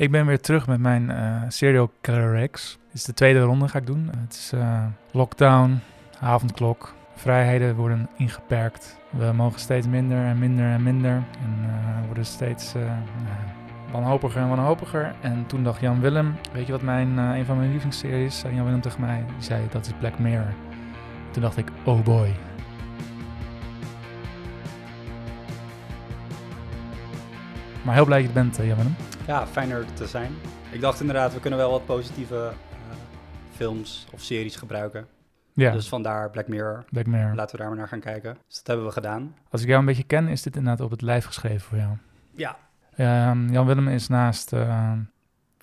Ik ben weer terug met mijn eh Serial Killer X. Dit is de tweede ronde ga ik doen. Het is eh, lockdown, avondklok. Vrijheden worden ingeperkt. We mogen steeds minder en minder en minder. En eh, worden steeds wanhopiger en wanhopiger. En toen dacht Jan Willem, weet je wat mijn, een van mijn lievelingsseries, zei Jan Willem tegen mij, die zei dat is Black Mirror. Toen dacht ik, oh boy. Maar heel blij dat je bent, Jan Willem. Ja, fijn er te zijn. Ik dacht inderdaad, we kunnen wel wat positieve eh, films of series gebruiken. Ja, Dus vandaar Black Mirror. Black Mirror. Laten we daar maar naar gaan kijken. Dus dat hebben we gedaan. Als ik jou een beetje ken, is dit inderdaad op het lijf geschreven voor jou. Ja. Ehm, Jan Willem is naast, eh,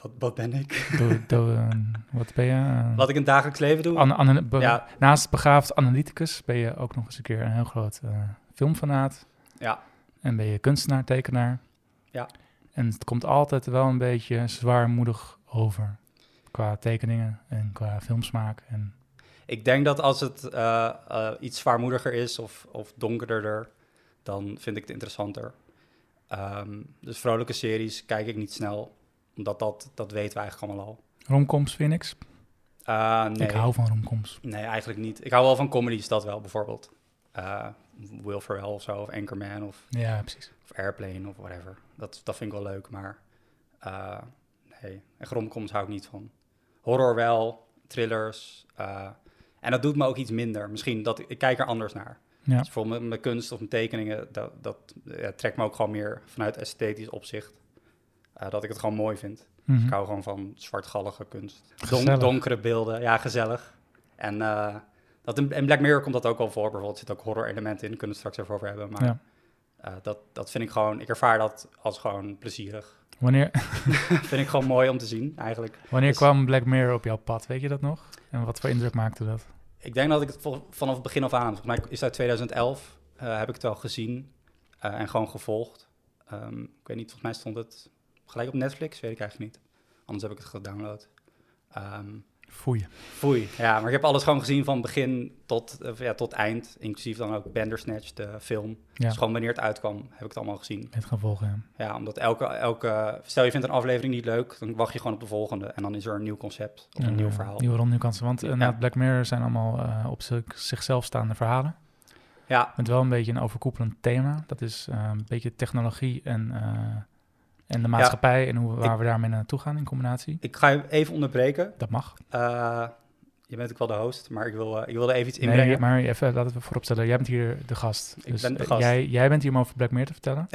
Wat, wat ben ik? do- do- eh, wat ben je? Wat ik in het dagelijks leven doe? Be- ja, Naast begaafd analyticus ben je ook nog eens een keer een heel groot filmfanaat. ja, En ben je kunstenaar, tekenaar. Ja. En het komt altijd wel een beetje zwaarmoedig over. Qua tekeningen en qua filmsmaak. En ik denk dat als het eh, eh, iets zwaarmoediger is of, of donkerder, dan vind ik het interessanter. Ehm, dus vrolijke series kijk ik niet snel, omdat dat, dat weten we eigenlijk allemaal al. romcoms vind ik. Eh, nee. Ik hou van romcoms. Nee, eigenlijk niet. Ik hou wel van comedies, dat wel, bijvoorbeeld. Eh, Will Ferrell of zo, of Anchorman, of, Ja, precies. of Airplane, of whatever. Dat, dat vind ik wel leuk, maar eh, nee, romcoms hou ik niet van. Horror wel, thrillers. eh, en dat doet me ook iets minder. Misschien dat ik, kijk er anders naar. Ja. Dus met mijn kunst of mijn tekeningen, dat, dat ja, trekt me ook gewoon meer vanuit esthetisch opzicht. eh, dat ik het gewoon mooi vind. Mhm. Ik hou gewoon van zwartgallige kunst. Don- donkere beelden, ja, gezellig. En, eh, dat in, in Black Mirror komt dat ook al voor. Bijvoorbeeld zit ook horror-elementen in, daar kunnen we het straks even over hebben. Maar Ja. Eh, dat, dat vind ik gewoon, ik ervaar dat als gewoon plezierig. Wanneer, vind ik gewoon mooi om te zien, eigenlijk. wanneer Dus- kwam Black Mirror op jouw pad? Weet je dat nog? En wat voor indruk maakte dat? Ik denk dat ik het vanaf het begin af aan, volgens mij is uit 2011, eh, heb ik het wel gezien eh, en gewoon gevolgd. Ehm, ik weet niet, volgens mij stond het gelijk op Netflix, weet ik eigenlijk niet. Anders heb ik het gedownload. Ehm, Foei. Foei. Ja, maar ik heb alles gewoon gezien van begin tot, eh, ja, tot eind. Inclusief dan ook Bandersnatch, de film. Ja, Dus gewoon wanneer het uitkwam, heb ik het allemaal gezien. met gevolgen. ja. Ja, omdat elke, elke... Stel je vindt een aflevering niet leuk, dan wacht je gewoon op de volgende. En dan is er een nieuw concept of een nieuw verhaal. Nieuwe nieuwe kansen. Want inderdaad, Black Mirror zijn allemaal eh, op zich- zichzelf staande verhalen. Ja, Met wel een beetje een overkoepelend thema. Dat is eh, een beetje technologie en, eh, en de maatschappij en hoe, waar we daarmee naartoe gaan in combinatie. ik ga je even onderbreken. Dat mag. Eh, je bent ook wel de host, maar ik, wil, eh, ik wilde even iets inbrengen. Nee, maar even laten we vooropstellen, jij bent hier de gast. Ik dus ben de eh, gast. Jij, jij bent hier om over Black Mirror te vertellen.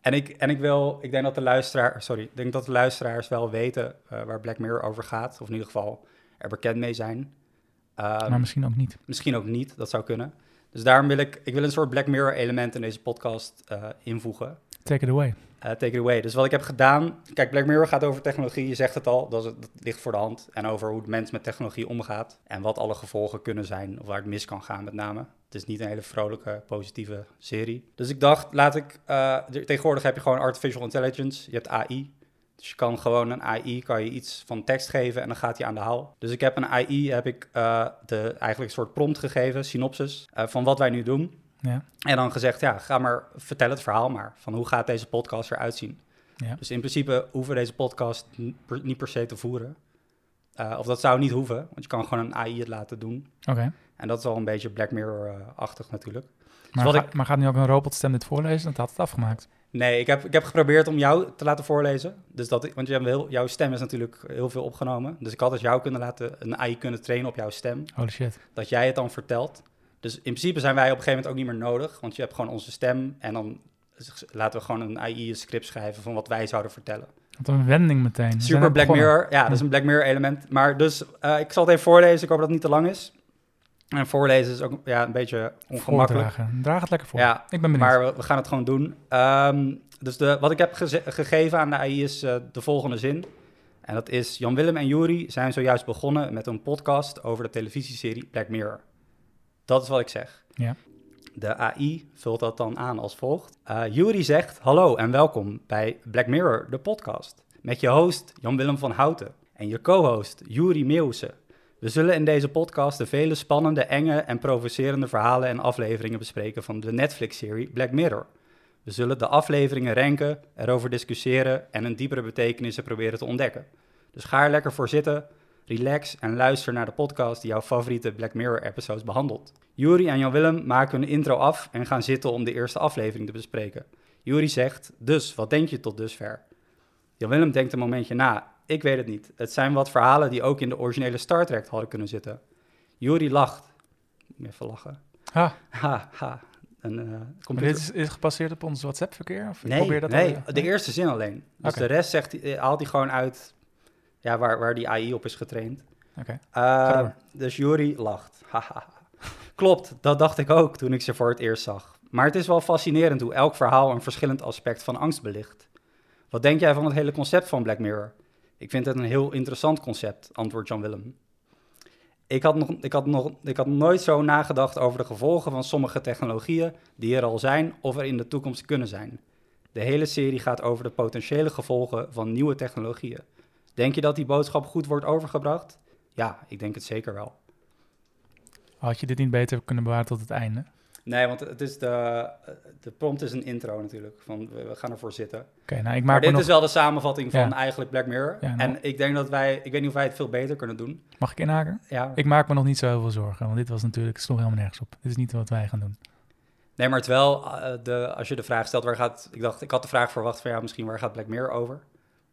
En ik, en ik wil, ik denk dat de luisteraar, sorry, ik denk dat de luisteraars wel weten waar Black Mirror over gaat. Of in ieder geval er bekend mee zijn. Ehm, maar misschien ook niet. Misschien ook niet, dat zou kunnen. Dus daarom wil ik, ik wil een soort Black Mirror element in deze podcast invoegen. Take it away. Eh, take it away. Dus wat ik heb gedaan, kijk, Black Mirror gaat over technologie, je zegt het al, dat, is, ligt voor de hand. En over hoe de mens met technologie omgaat en wat alle gevolgen kunnen zijn, of waar het mis kan gaan met name. Het is niet een hele vrolijke, positieve serie. Dus ik dacht, laat ik, eh, tegenwoordig heb je gewoon artificial intelligence, je hebt AI. Dus je kan gewoon een AI, kan je iets van tekst geven en dan gaat hij aan de haal. Dus ik heb een AI, heb ik eh, de, eigenlijk een soort prompt gegeven, synopsis, van wat wij nu doen. Ja. En dan gezegd, ja, ga maar, vertel het verhaal maar. Van hoe gaat deze podcast eruit zien? Ja. Dus in principe hoeven we deze podcast niet per, se te voeren. Eh, of dat zou niet hoeven, want je kan gewoon een AI het laten doen. Oké. En dat is wel een beetje Black Mirror-achtig natuurlijk. Maar, wat ga- ik- maar gaat nu ook een robotstem dit voorlezen? Dat had het afgemaakt. Nee, ik heb, ik heb geprobeerd om jou te laten voorlezen. Dus dat, want je hebt heel, jouw stem is natuurlijk heel veel opgenomen. Dus ik had dus jou kunnen laten, een AI kunnen trainen op jouw stem. Holy shit. Dat jij het dan vertelt. Dus in principe zijn wij op een gegeven moment ook niet meer nodig. Want je hebt gewoon onze stem. En dan laten we gewoon een AI een script schrijven van wat wij zouden vertellen. Wat een wending meteen. Super Black begonnen. Mirror. Ja, dat is een Black Mirror element. Maar dus, eh, ik zal het even voorlezen. Ik hoop dat het niet te lang is. En voorlezen is ook ja, een beetje ongemakkelijk. Voordragen. Draag het lekker voor. Ja, Ik ben benieuwd. maar we, we gaan het gewoon doen. Ehm, dus de, wat ik heb geze- gegeven aan de AI is eh, de volgende zin. En dat is, Jan Willem en Juri zijn zojuist begonnen met een podcast over de televisieserie Black Mirror. Dat is wat ik zeg. Ja. De AI vult dat dan aan als volgt. Eh Juri zegt, hallo en welkom bij Black Mirror, de podcast. Met je host Jan Willem van Houten en je co-host Juri Meeuwse. We zullen in deze podcast de vele spannende, enge en provocerende verhalen en afleveringen bespreken van de Netflix-serie Black Mirror. We zullen de afleveringen ranken, erover discussiëren en een diepere betekenissen proberen te ontdekken. Dus ga er lekker voor zitten, relax en luister naar de podcast die jouw favoriete Black Mirror-episodes behandelt. Juri en Jan-Willem maken hun intro af en gaan zitten om de eerste aflevering te bespreken. Juri zegt, dus, wat denk je tot dusver? Jan-Willem denkt een momentje na. Ik weet het niet. Het zijn wat verhalen die ook in de originele Star Trek hadden kunnen zitten. Juri lacht. Even lachen. Ha, Ha, ha. Een, eh, maar computer- dit is, is gebaseerd op ons WhatsApp-verkeer? Of Nee, probeer dat nee al- de eerste zin alleen. Dus de rest zegt, hij- haalt hij gewoon uit ja, waar, waar die AI op is getraind. Oké. Uh, Ga door. dus Juri lacht. Klopt, dat dacht ik ook toen ik ze voor het eerst zag. Maar het is wel fascinerend hoe elk verhaal een verschillend aspect van angst belicht. Wat denk jij van het hele concept van Black Mirror? Ik vind het een heel interessant concept, antwoordt Jan Willem. Ik had, nog, ik, had nog, ik had nooit zo nagedacht over de gevolgen van sommige technologieën die er al zijn of er in de toekomst kunnen zijn. De hele serie gaat over de potentiële gevolgen van nieuwe technologieën. Denk je dat die boodschap goed wordt overgebracht? Ja, ik denk het zeker wel. Had je dit niet beter kunnen bewaren tot het einde? Nee, want het is de, de prompt is een intro natuurlijk. Van we, gaan ervoor zitten. Oké, nou ik Maar maak me dit nog... is wel de samenvatting van Ja. eigenlijk Black Mirror. Ja, nou. En ik denk dat wij, ik weet niet of wij het veel beter kunnen doen. Mag ik inhaken? Ja. Ik maak me nog niet zo heel veel zorgen, want dit was natuurlijk, het sloeg helemaal nergens op. Dit is niet wat wij gaan doen. Nee, maar het wel, eh, de, als je de vraag stelt waar gaat, ik dacht, ik had de vraag verwacht van ja, misschien waar gaat Black Mirror over?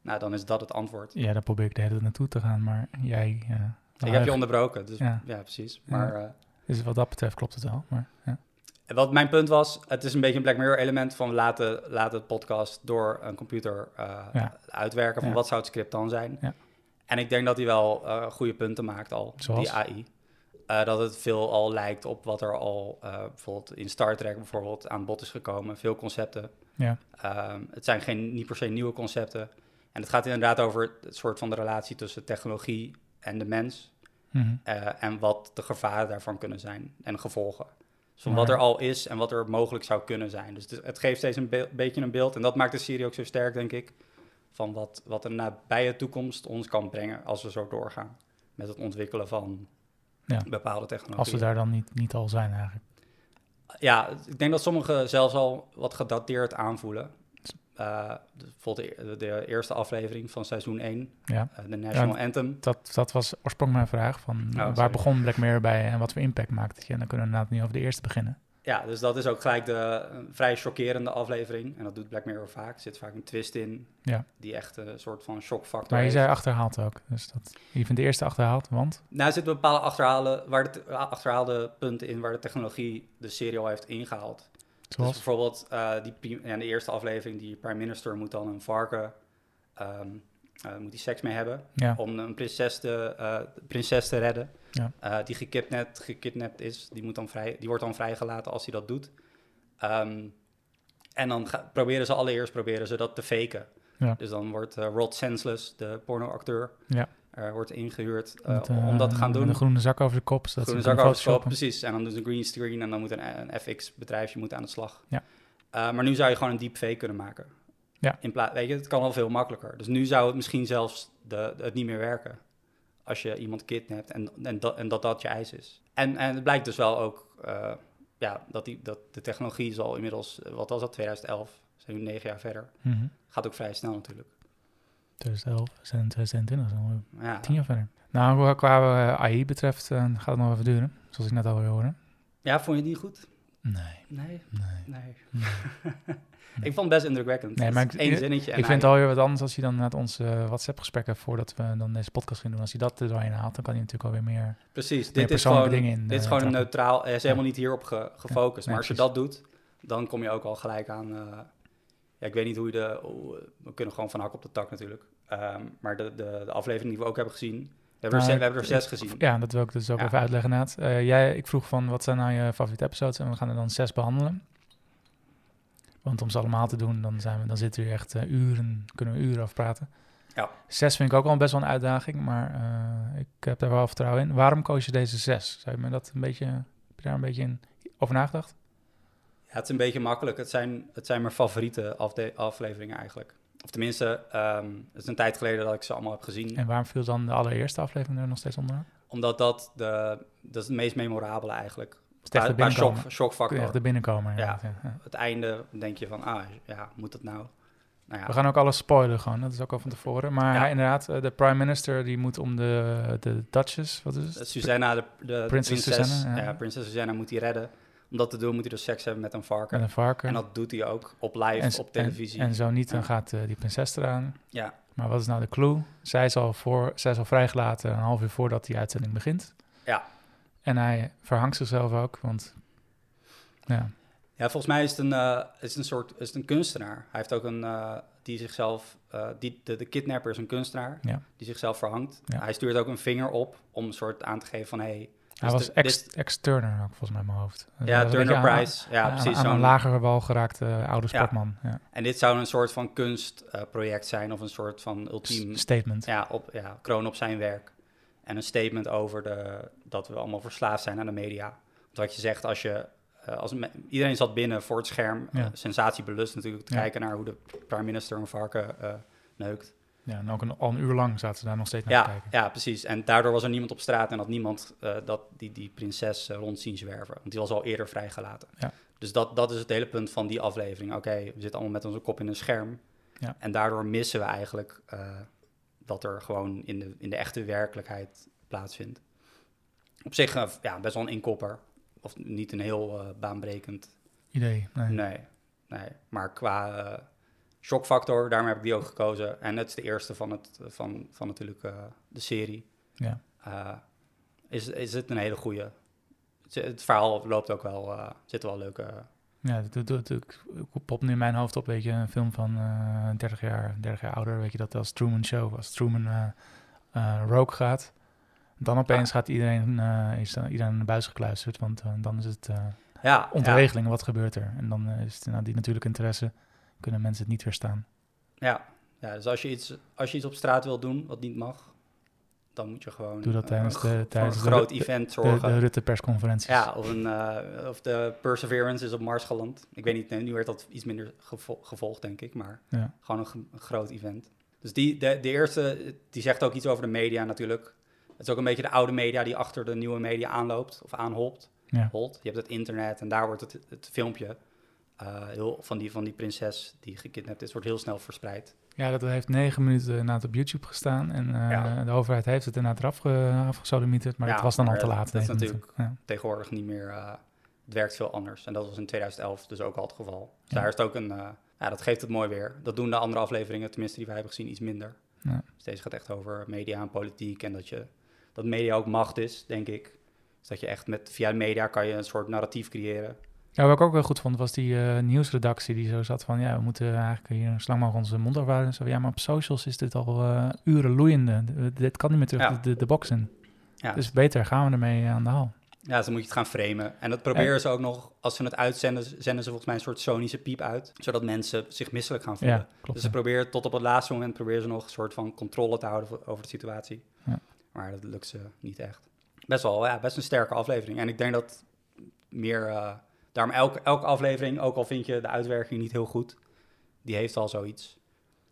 Nou, dan is dat het antwoord. Ja, daar probeer ik de hele tijd naartoe te gaan, maar jij... eh, ik heb je onderbroken, dus ja, Ja. precies. Maar eh, Dus wat dat betreft klopt het wel, maar ja. En Wat mijn punt was, het is een beetje een Black Mirror element van laten, laten het podcast door een computer eh, Ja. uitwerken van Ja. wat zou het script dan zijn. Ja. En ik denk dat hij wel eh, goede punten maakt al, Zoals? die AI. Dat het veel al lijkt op wat er al bijvoorbeeld in Star Trek bijvoorbeeld aan bod is gekomen. Veel concepten. Ja. Ehm, het zijn geen, niet per se nieuwe concepten. En het gaat inderdaad over het soort van de relatie tussen technologie en de mens. Mhm. Eh, en wat de gevaren daarvan kunnen zijn en gevolgen. Dus van Maar- wat er al is en wat er mogelijk zou kunnen zijn. Dus het, het geeft steeds een be- beetje een beeld. En dat maakt de serie ook zo sterk, denk ik. Van wat, wat een nabije toekomst ons kan brengen als we zo doorgaan. Met het ontwikkelen van Ja. bepaalde technologieën. Als we daar dan niet, niet al zijn eigenlijk. Ja, ik denk dat sommigen zelfs al wat gedateerd aanvoelen. Eh, de- bijvoorbeeld de, de eerste aflevering van seizoen 1, Ja, eh, de National Anthem. dat, dat was oorspronkelijk mijn vraag. Van, waar sorry. begon Black Mirror bij en wat voor impact maakt het je? En dan kunnen we inderdaad niet over de eerste beginnen. Ja, dus dat is ook gelijk de vrij chockerende aflevering. En dat doet Black Mirror vaak. Er zit vaak een twist in Ja. die echt een soort van shockfactor Maar je heeft. zei achterhaald ook. Dus dat, je vindt de eerste achterhaald, want... Nou, er zitten bepaalde achterhalen, waar de, te- achterhaalde punten in waar de technologie de serie al heeft ingehaald. Dus bijvoorbeeld eh, die, in de eerste aflevering, die prime minister moet dan een varken, ehm, eh, moet die seks mee hebben Ja, om een prinses te, eh, prinses te redden. Ja. Die gekidnapt, gekidnapt is, die, moet dan vrij, die wordt dan vrijgelaten als hij dat doet. Ehm, en dan ga- proberen ze allereerst proberen ze dat te faken. Ja. Dus dan wordt Rod Senseless, de pornoacteur, Eh, wordt ingehuurd eh, met, om dat te eh, gaan doen. Een groene zak over de kop. zodat Groene zak over de kop, precies. En dan doen ze een green screen en dan moet een, een FX-bedrijfje moet aan de slag. Ja. Eh, maar nu zou je gewoon een deepfake kunnen maken. Ja. In plaats, weet je, het kan al veel makkelijker. Dus nu zou het misschien zelfs de, het niet meer werken. Als je iemand kidnapt en, en, dat, en dat dat je eis is. En, en het blijkt dus wel ook eh, ja, dat, die, dat de technologie is al inmiddels, eh, wat was dat, 2011? We zijn nu negen jaar verder. Mhm. Gaat ook vrij snel natuurlijk. 2011, we zijn in 2020, dan Ja, tien jaar verder. Nou, qua eh, AI betreft eh, gaat het nog even duren. Zoals ik net al hoorde. ja vond je het niet goed? Nee, Nee, nee. nee. nee. Ik vond het best indrukwekkend. Nee, maar is ik- één zinnetje. ik vind het alweer wat anders als je dan net ons eh, WhatsApp-gesprek hebt voordat we dan deze podcast gaan doen. Als je dat er doorheen haalt, dan kan je natuurlijk alweer meer... Precies, meer dit is persoonlijke gewoon, dingen in, dit is eh, gewoon een neutraal, hij is helemaal niet hierop ge- gefocust. nee, maar als je precies. dat doet, dan kom je ook al gelijk aan, eh, ja, ik weet niet hoe je de, hoe- we kunnen gewoon van hak op de tak natuurlijk. Ehm, maar de, de, de aflevering die we ook hebben gezien, we hebben, er, Nou, ze- we hebben er zes gezien. Ja, dat wil ik dus ook Ja. even uitleggen inderdaad. Eh, jij, ik vroeg van, wat zijn nou je favoriete episodes? En we gaan er dan zes behandelen. Want om ze allemaal te doen, dan, zijn we, dan zitten we hier echt eh, uren, kunnen we uren over praten. Ja. Zes vind ik ook wel best wel een uitdaging, maar eh, ik heb daar wel vertrouwen in. Waarom koos je deze zes? Zou je me dat een beetje, heb je daar een beetje in over nagedacht? Ja, het is een beetje makkelijk. Het zijn, het zijn mijn favoriete afde- afleveringen eigenlijk. Of tenminste, ehm, het is een tijd geleden dat ik ze allemaal heb gezien. En waarom viel dan de allereerste aflevering er nog steeds onder? Omdat dat, de, dat is het meest memorabele eigenlijk. is echt de shock, shockfactor. Echt de binnenkomer. Ja. Het einde denk je van, ah, ja, moet dat nou? Nou ja, We gaan ook alles spoilen gewoon, dat is ook al van tevoren. Maar Ja. inderdaad, eh, de prime minister die moet om de, de Duchess, wat is het? Susanna, de, de, Prinses prinses, Susanna, ja. ja. prinses Susanna moet hij redden. Om dat te doen moet hij dus seks hebben met een varken. Met een varken. En dat doet hij ook op live, En op televisie. En, en zo niet, dan gaat eh, die prinses eraan. ja, Maar wat is nou de clue? Zij is al, voor, zij is al vrijgelaten een half uur voordat die uitzending begint. Ja. En hij verhangt zichzelf ook, want ja, ja, volgens mij is het een, eh, is het een soort is het een kunstenaar. Hij heeft ook een, eh, die zichzelf, die, de, de kidnapper is een kunstenaar, Ja. die zichzelf verhangt. Ja. Hij stuurt ook een vinger op om een soort aan te geven van, hey, hij Dus was de- ex, dit- ook volgens mij in mijn hoofd. Ja, Turner beetje aan- Prize. Ja, aan, precies. Aan, een lagere wal geraakte eh, oude sportman. Ja. En dit zou een soort van kunstproject zijn of een soort van ultiem S- Statement. ja, op, ja, kroon op zijn werk. En een statement over de, dat we allemaal verslaafd zijn aan de media. Want wat je zegt, als je, eh, als me- iedereen zat binnen voor het scherm, Ja. eh, sensatiebelust natuurlijk, te kijken naar hoe de prime minister een varken neukt. Ja, en ook een, al een uur lang zaten ze daar nog steeds naar te Ja, kijken. ja, precies. En daardoor was er niemand op straat en had niemand eh, dat, die, die prinses eh, rond zien zwerven. Want die was al eerder vrijgelaten. Ja. Dus dat, dat is het hele punt van die aflevering. Oké, we zitten allemaal met onze kop in een scherm. Ja. En daardoor missen we eigenlijk eh, dat er gewoon in de, in de echte werkelijkheid plaatsvindt. Op zich ja, best wel een inkopper. Of niet een heel baanbrekend. Idee. Nee. Nee, nee. Maar qua shockfactor, daarom heb ik die ook gekozen. En het is de eerste van, het, van, van natuurlijk eh, de serie. Ja. Eh, is, is het een hele goede. Het, het verhaal loopt ook wel, eh zitten wel leuke... Ja, dat doet het popt nu in mijn hoofd op, weet je, een film van eh 30, jaar, 30 jaar ouder, weet je, dat als Truman Show, als Truman rogue gaat, dan opeens Ah. gaat iedereen, is dan iedereen naar buis gekluisterd, want dan is het Ja, ontregeling, wat gebeurt er? En dan is het nou, die natuurlijke interesse, kunnen mensen het niet weerstaan. Ja, ja dus als je, iets, als je iets op straat wil doen wat niet mag, dan moet je gewoon Doe dat eh, tijdens een de- tijdens een groot de- event De, zorgen. de Rutte-persconferenties. Ja, of, een, eh, of de Perseverance is op Mars geland. Ik weet niet, nee, nu werd dat iets minder gevo- gevolgd, denk ik. Maar Ja. gewoon een groot event. Dus die, de, de eerste, die zegt ook iets over de media natuurlijk. Het is ook een beetje de oude media die achter de nieuwe media aanloopt of aanholt. Ja. Holt. Je hebt het internet en daar wordt het, het filmpje eh, heel, van, die, van die prinses die gekidnapt is, wordt heel snel verspreid. Ja, dat heeft negen minuten inderdaad op YouTube gestaan. En eh, Ja. de overheid heeft het inderdaad eraf ge, afgesodemieterd, maar Ja, het was dan al te laat. dat is. Ja. Tegenwoordig niet meer, eh, het werkt veel anders. En dat was in 2011 dus ook al het geval. Dus Ja. daar is het ook een, ja, dat geeft het mooi weer. Dat doen de andere afleveringen, tenminste die wij hebben gezien, iets minder. Dus deze gaat echt over media en politiek en dat, je, dat media ook macht is, denk ik. Dus dat je echt met, via media kan je een soort narratief creëren. Ja, wat ik ook wel goed vond, was die eh, nieuwsredactie die zo zat van... ja, we moeten eigenlijk hier zo lang mogelijk onze mond afhouden. Zo, ja, maar op socials is dit al eh, uren loeiende. D- dit kan niet meer terug Ja. de, de, de box in. Ja, Dus beter gaan we ermee aan de haal. ja, dus dan moet je het gaan framen. En dat proberen ze ook nog, als ze het uitzenden, zenden ze volgens mij een soort sonische piep uit. Zodat mensen zich misselijk gaan voelen. Klopt. Dus ze proberen tot op het laatste moment proberen ze nog een soort van controle te houden over de situatie. Ja. Maar dat lukt ze niet echt. Best wel, ja, best een sterke aflevering. En ik denk dat meer, eh, daarom elke, elke aflevering, ook al vind je de uitwerking niet heel goed, die heeft al zoiets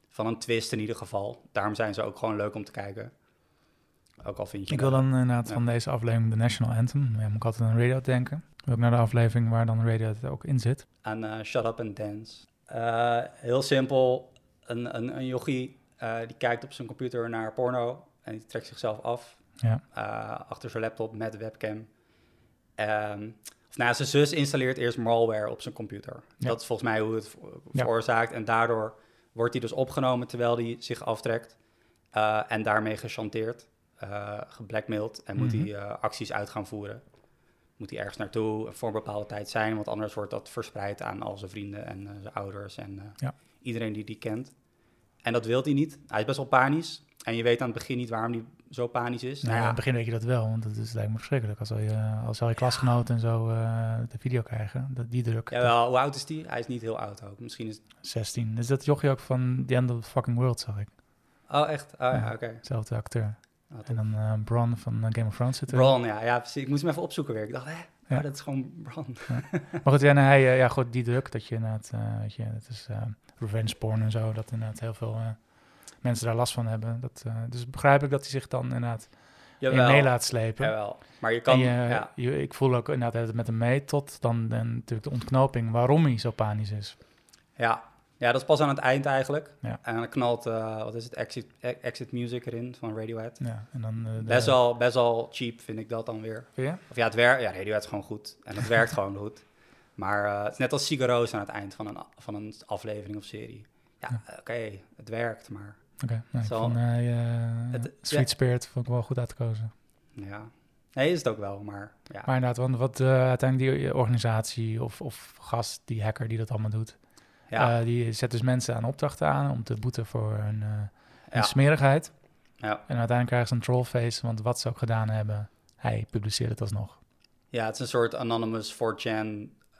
van een twist in ieder geval. Daarom zijn ze ook gewoon leuk om te kijken. Ook al vind je... Ik wil dan inderdaad Ja. van deze aflevering de National Anthem. Ja, moet ik altijd aan Radio denken. Ook naar de aflevering waar dan Radio ook in zit. aan eh, Shut Up and Dance. Eh, heel simpel, een, een, een yogi eh, die kijkt op zijn computer naar porno en die trekt zichzelf af Ja. achter zijn laptop met webcam. Ehm, of nou, zijn zus installeert eerst malware op zijn computer. Ja. Dat is volgens mij hoe het veroorzaakt. En daardoor wordt hij dus opgenomen terwijl hij zich aftrekt. eh, en daarmee gechanteerd, eh geblackmailed. En moet Mhm. hij eh, acties uit gaan voeren. Moet hij ergens naartoe voor een bepaalde tijd zijn. Want anders wordt dat verspreid aan al zijn vrienden en zijn ouders. En Ja. iedereen die die kent. En dat wil hij niet. Hij is best wel panisch. En je weet aan het begin niet waarom hij zo panisch is. Nou, Nou in ja, het begin weet je dat wel, want het is, lijkt me verschrikkelijk. Als al je, als al je klasgenoten en zo eh, de video krijgen, dat, die druk. Jawel, hoe oud is die? Hij is niet heel oud ook. Misschien is... 16. Dus dat jochie ook van The End of the Fucking World, zag ik. Oh, echt? Oh ja, Ja. oké. Zelfde acteur. Oh. En dan eh Bron van eh, Game of Thrones zit er. Bron, ja, ja, precies. Ik moest hem even opzoeken weer. Ik dacht, hè, Ja. oh, dat is gewoon Bron. Maar goed, ja, hij, ja, goed, die druk dat je inderdaad, eh weet je, dat is revenge porn en zo, dat inderdaad heel veel mensen daar last van hebben. Dat, eh, dus begrijp ik dat hij zich dan inderdaad in mee laat slepen. jawel. Maar je kan... je, ja. je- ik voel ook inderdaad het met hem mee tot dan, dan natuurlijk de ontknoping waarom hij zo panisch is. Ja. ja, dat is pas aan het eind eigenlijk. Ja. En dan knalt, eh, wat is het, Exit, E- Exit Music erin van Radiohead. Ja, en dan, eh, de- Best, wel, best wel cheap vind ik dat dan weer. Of ja, het werkt, ja, Radiohead is gewoon goed. En het werkt gewoon goed. Maar eh, het is net als Sigaroos aan het eind van een, van een aflevering of serie. Ja, Ja. eh, oké, het werkt, maar Oké, nou, Zo. vond eh, eh, Het- Sweet ja. Spirit vond ik wel goed uitgekozen. ja. Nee, is het ook wel, maar ja. Maar inderdaad, want wat eh, uiteindelijk die organisatie of, of gast, die hacker die dat allemaal doet, ja, die zet dus mensen aan opdrachten aan om te boeten voor hun, smerigheid. ja. En uiteindelijk krijgen ze een trollface, want wat ze ook gedaan hebben, hij publiceert het alsnog. ja, het is een soort anonymous 4chan,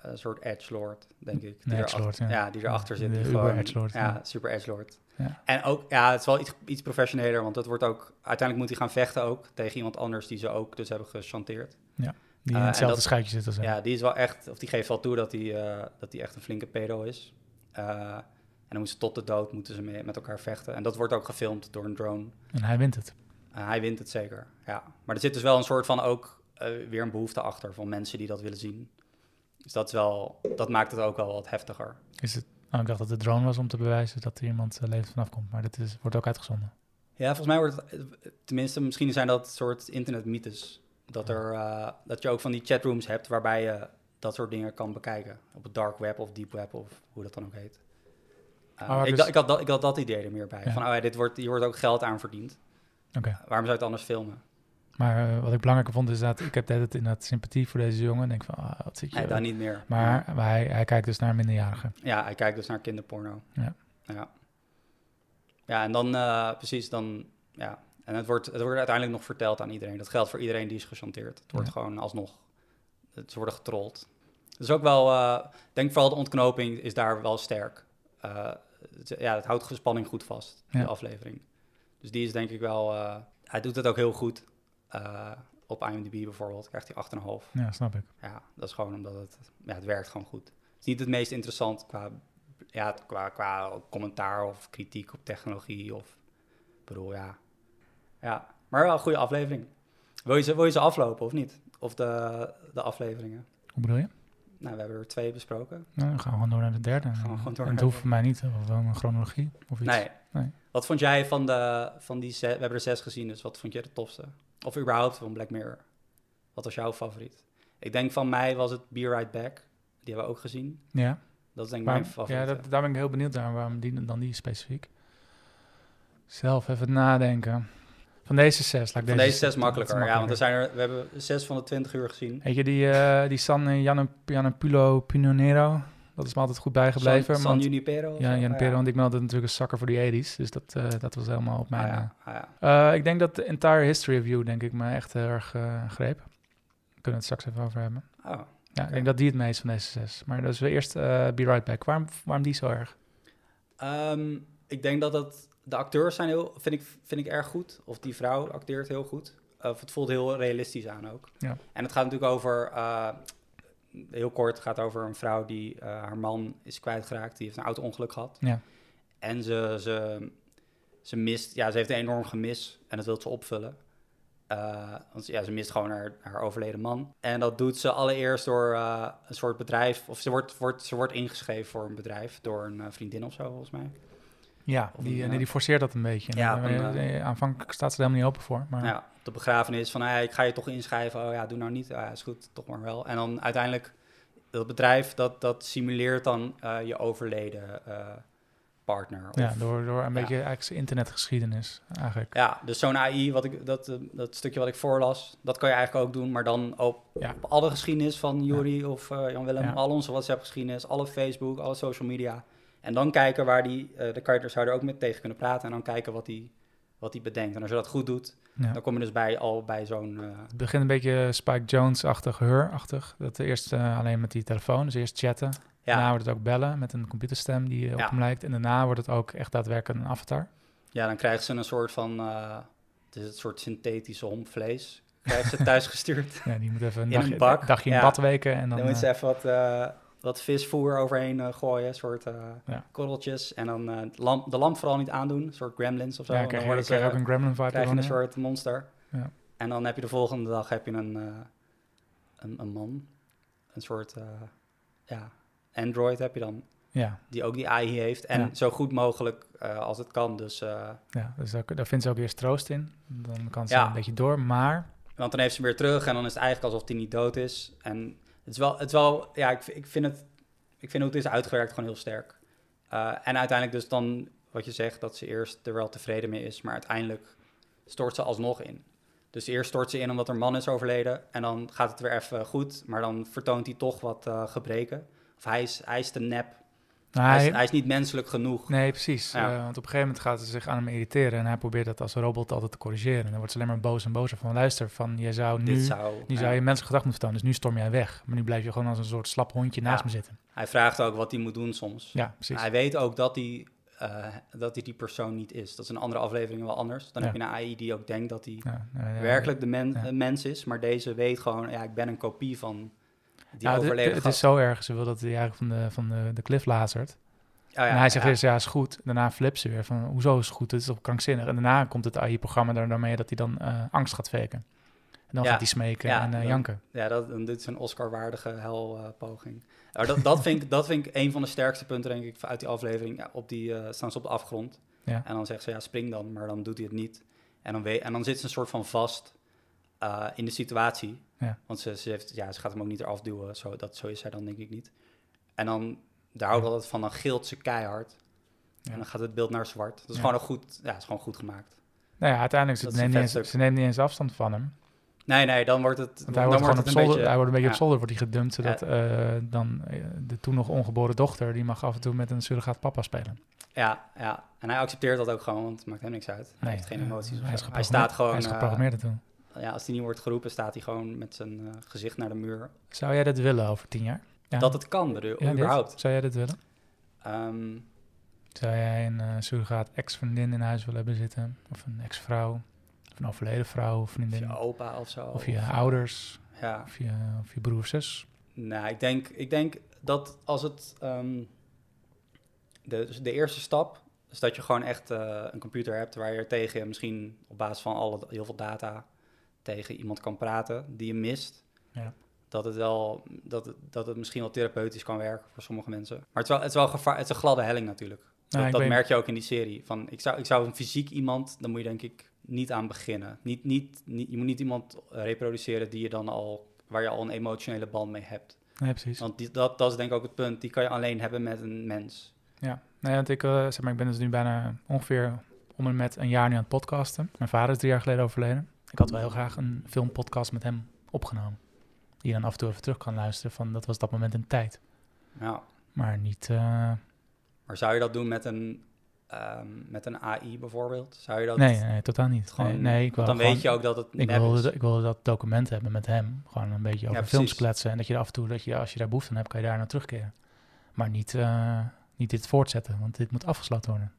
een soort edgelord, denk ik. Een erachter- ja. ja. die erachter zit. De die gewoon, ja. super edgelord. Ja. En ook, ja, het is wel iets, iets professioneler, want het wordt ook... Uiteindelijk moet hij gaan vechten ook tegen iemand anders die ze ook dus hebben gechanteerd. Die Eh, in hetzelfde dat- schuitje zit als hij. Ja, die is wel echt, of die geeft wel toe dat hij, eh, dat echt een flinke pedo is. Eh, en dan moeten ze tot de dood moeten ze mee, met elkaar vechten. En dat wordt ook gefilmd door een drone. En hij wint het. Hij wint het zeker, ja. Maar er zit dus wel een soort van ook weer een behoefte achter van mensen die dat willen zien. Dus dat, is wel, dat maakt het ook wel wat heftiger. Is het, oh, ik dacht dat het drone was om te bewijzen dat er iemand uh, levend vanaf komt. Maar dat is, wordt ook uitgezonden. Ja, volgens mij wordt het, eh, tenminste, misschien zijn dat soort internetmythes. Dat, er, eh, dat je ook van die chatrooms hebt waarbij je dat soort dingen kan bekijken. Op het dark web of deep web of hoe dat dan ook heet. Uh, Maar ik, dus- da- ik, had dat, ik had dat idee er meer bij. Ja. Van, oh ja, dit wordt, hier wordt ook geld aan verdiend. Oké. Waarom zou je het anders filmen? Maar uh, wat ik belangrijker vond is dat ik heb altijd inderdaad sympathie voor deze jongen. En denk van, ah, wat zit je... Nee, dan niet meer. Maar, maar hij, hij kijkt dus naar minderjarigen. Ja, hij kijkt dus naar kinderporno. Ja. Ja, ja en dan uh, precies, dan... Ja. En het wordt, het wordt uiteindelijk nog verteld aan iedereen. Dat geldt voor iedereen die is gechanteerd. Het wordt Ja. gewoon alsnog... Het, worden getrold. Dus ook wel... Uh, denk vooral de ontknoping is daar wel sterk. Het, ja, het houdt gespanning goed vast, Ja. de aflevering. Dus die is denk ik wel... Hij doet het ook heel goed. Uh, op IMDb bijvoorbeeld krijgt hij 8,5. Ja, snap ik. Ja, dat is gewoon omdat het... Ja, het werkt gewoon goed. Het is niet het meest interessant qua, ja, qua, qua commentaar of kritiek op technologie of... Ik bedoel, ja... Ja, maar wel een goede aflevering. Wil je ze, wil je ze aflopen of niet? Of de, de afleveringen? Hoe bedoel je? Nou, we hebben er twee besproken. Nou, dan gaan we gewoon door naar de derde. Gaan we gewoon door en het hoeft voor mij niet, of wel een chronologie of iets. Nee. Nee. Wat vond jij van, de, van die zes? We hebben er zes gezien, dus wat vond jij de tofste? Of überhaupt van Black Mirror? Wat was jouw favoriet? Ik denk van mij was het Be Right Back. Die hebben we ook gezien. Ja, Dat is denk ik mijn favoriet. ja dat, daar ben ik heel benieuwd naar. Waarom die, dan die specifiek? Zelf even nadenken. Van deze zes, laat ik Van deze, deze zes makkelijker. Ja, want er zijn er, we hebben zes van de twintig uur gezien. Weet je, die, eh die San Gianpulo Pinonero, dat is me altijd goed bijgebleven. San, Junipero? ja, zo? Jan Ah, want ik ben altijd natuurlijk een zakker voor die 80s. Dus dat, eh, dat was helemaal op Ah, mijn... ja, ah, ja. eh, ik denk dat de entire history of you, denk ik, me echt heel erg eh greep. Kunnen we het straks even over hebben. Oh. Ja, ik denk dat die het meest van deze zes. Maar dat is weer eerst eh Be Right Back. Waarom, waarom die zo erg? Ehm, ik denk dat het, de acteurs zijn heel, vind ik, vind ik erg goed. Of die vrouw acteert heel goed. Of het voelt heel realistisch aan ook. Ja. En het gaat natuurlijk over, eh, heel kort, gaat over een vrouw die eh, haar man is kwijtgeraakt. Die heeft een auto-ongeluk gehad. Ja. En ze, ze, ze mist, ja, ze heeft een enorm gemis en dat wil ze opvullen. Eh, want ja, ze mist gewoon haar, haar overleden man. En dat doet ze allereerst door eh, een soort bedrijf, of ze wordt, wordt, ze wordt ingeschreven voor een bedrijf door een vriendin of zo, volgens mij. Ja, Of die, een, nee, die forceert dat een beetje. Ja, En, aanvankelijk staat ze er helemaal niet open voor. Maar Ja, de begrafenis van, hey, ik ga je toch inschrijven. Oh ja, doe nou niet. Ja, is goed, toch maar wel. En dan uiteindelijk, dat bedrijf, dat, dat simuleert dan eh, je overleden eh, partner. Of, ja, door, door een ja. beetje eigenlijk internetgeschiedenis eigenlijk. Ja, dus zo'n AI, wat ik, dat, eh, dat stukje wat ik voorlas, dat kan je eigenlijk ook doen, maar dan op, Ja. op alle geschiedenis van Juri of eh, Jan Willem, Ja. al onze WhatsApp-geschiedenis, alle Facebook, alle social media. En dan kijken waar die, de er, zou je er ook mee tegen kunnen praten en dan kijken wat die, wat die bedenkt. En als je dat goed doet, Ja. dan kom je dus bij, al bij zo'n... eh, Het begint een beetje Spike Jones-achtig, Her-achtig. Dat eerst eh, alleen met die telefoon, dus eerst chatten. Daarna wordt het ook bellen met een computerstem die eh, op Ja. hem lijkt. En daarna wordt het ook echt daadwerkelijk een avatar. ja, dan krijgt ze een soort van, eh, het is een soort synthetische hompvlees. Krijgt ze thuis gestuurd. Ja, die moet even een In een dagje, bak, dagje in bad weken. En dan, Dan, moet ze even wat, wat visvoer overheen eh, gooien, soort eh, Ja. korreltjes. En dan eh, de lamp, de lamp vooral niet aandoen, een soort gremlins of zo. ja, krijg dan krijg je ze- ook een gremlin vibe. krijg je een soort monster. Ja. En dan heb je de volgende dag heb je een, een, een man, een soort ja, Android heb je dan, Ja, die ook die AI heeft. En Ja. zo goed mogelijk als het kan. Dus, ja dus daar, daar vindt ze ook eerst troost in. Dan kan ze Ja. een beetje door, maar... want dan heeft ze hem weer terug en dan is het eigenlijk alsof hij niet dood is. En het is wel, het is wel ja, ik, ik vind het, ik vind hoe het is uitgewerkt gewoon heel sterk. Eh, en uiteindelijk dus dan, wat je zegt, dat ze eerst er wel tevreden mee is, maar uiteindelijk stort ze alsnog in. Dus eerst stort ze in omdat er man is overleden en dan gaat het weer even goed, maar dan vertoont hij toch wat eh, gebreken. Of hij is, hij is te nep, Nou, hij, is, hij- hij is niet menselijk genoeg. Nee, precies. Ja. Eh, want op een gegeven moment gaat ze zich aan hem irriteren en hij probeert dat als robot altijd te corrigeren. En dan wordt ze alleen maar boos en bozer van, luister, van, je zou nu, zou, nu ja. zou je menselijk gedrag moeten vertonen, dus nu storm jij weg. Maar nu blijf je gewoon als een soort slap hondje naast Ja. me zitten. Hij vraagt ook wat hij moet doen soms. Ja, precies. Hij weet ook dat hij, eh, dat hij die persoon niet is. Dat is in andere afleveringen wel anders. Dan heb je een AI die ook denkt dat hij werkelijk de men- mens is. Maar deze weet gewoon, ja, ik ben een kopie van die het- overleden het, gast. is zo erg. Ze wil dat hij eigenlijk van de, van de, de klif lazert. Oh ja, en hij zegt ja. eerst, ja, is goed. Daarna flipt ze weer van, hoezo is het goed? Het is toch krankzinnig? En daarna komt het AI-programma daar- daarmee dat hij dan eh, angst gaat faken. En dan Ja. gaat hij smeken en eh, dan- janken. Ja, dat, dit is een Oscar-waardige helpoging. Maar dat, dat, vind ik, dat vind ik een van de sterkste punten, denk ik, uit die aflevering. Op die, eh, staan ze op de afgrond. Ja. En dan zegt ze, ja, spring dan. Maar dan doet hij het niet. En dan, weet, en dan zit ze een soort van vast eh, in de situatie. Ja. Want ze, ze, heeft, ja, ze gaat hem ook niet eraf duwen. Zo, dat, zo is zij dan denk ik niet. En dan, daar hou ik altijd van, dan gilt ze keihard. En dan gaat het beeld naar zwart. Dat is gewoon een goed, ja, is gewoon goed gemaakt. Nou ja, uiteindelijk, ze neemt, niet eens, ze neemt niet eens afstand van hem. Nee, nee, dan wordt het, Want dan hij wordt het een zolder, beetje... hij wordt een beetje ja. op zolder wordt hij gedumpt, zodat eh, dan eh, de toen nog ongeboren dochter, die mag af en toe met een surrogaat papa spelen. Ja, ja, en hij accepteert dat ook gewoon, want het maakt hem niks uit. Hij heeft geen emoties. of Hij, is staat gewoon, Hij is geprogrammeerd ertoe. Ja, als hij niet wordt geroepen, staat hij gewoon met zijn eh, gezicht naar de muur. Zou jij dat willen over tien jaar? Ja. Dat het kan, bedoel, Ja, dit? überhaupt. Zou jij dat willen? Ehm, Zou jij een surrogaat ex-vriendin in huis willen hebben zitten? Of een ex-vrouw? Of een overleden vrouw of of vriendin? je opa of zo. Of je of- ouders? Ja, Of je, of je broer of zus? nou, ik denk, ik denk dat als het... ehm, de, dus de eerste stap is dat je gewoon echt eh, een computer hebt... waar je tegen misschien op basis van alle, heel veel data... tegen iemand kan praten die je mist. Ja. Dat het wel, dat het, dat het misschien wel therapeutisch kan werken voor sommige mensen. Maar het is wel, het is wel gevaar, het is een gladde helling natuurlijk. Nou, dat merk je ook in die serie. Van, ik, zou, ik zou een fysiek iemand, dan moet je denk ik niet aan beginnen. Niet, niet, niet, je moet niet iemand reproduceren die je dan al, waar je al een emotionele band mee hebt. Nee, precies. Want die, dat, dat is denk ik ook het punt. Die kan je alleen hebben met een mens. Ja, nee, want ik, eh, zeg maar, ik ben dus nu bijna ongeveer om en met een jaar nu aan het podcasten. Mijn vader is drie jaar geleden overleden. Ik had wel heel graag een filmpodcast met hem opgenomen. Die je dan af en toe even terug kan luisteren van dat was dat moment in tijd. Ja. Maar niet, eh, Maar zou je dat doen met een, ehm, met een AI bijvoorbeeld? Zou je dat... nee, nee, totaal niet. gewoon- nee, nee, ik wil dan gewoon- weet je ook dat het ik wilde, ik wilde dat document hebben met hem. Gewoon een beetje over Ja, films kletsen. En dat je er af en toe, dat je, als je daar behoefte aan hebt, kan je daar naar terugkeren. Maar niet, eh, niet dit voortzetten, want dit moet afgesloten worden.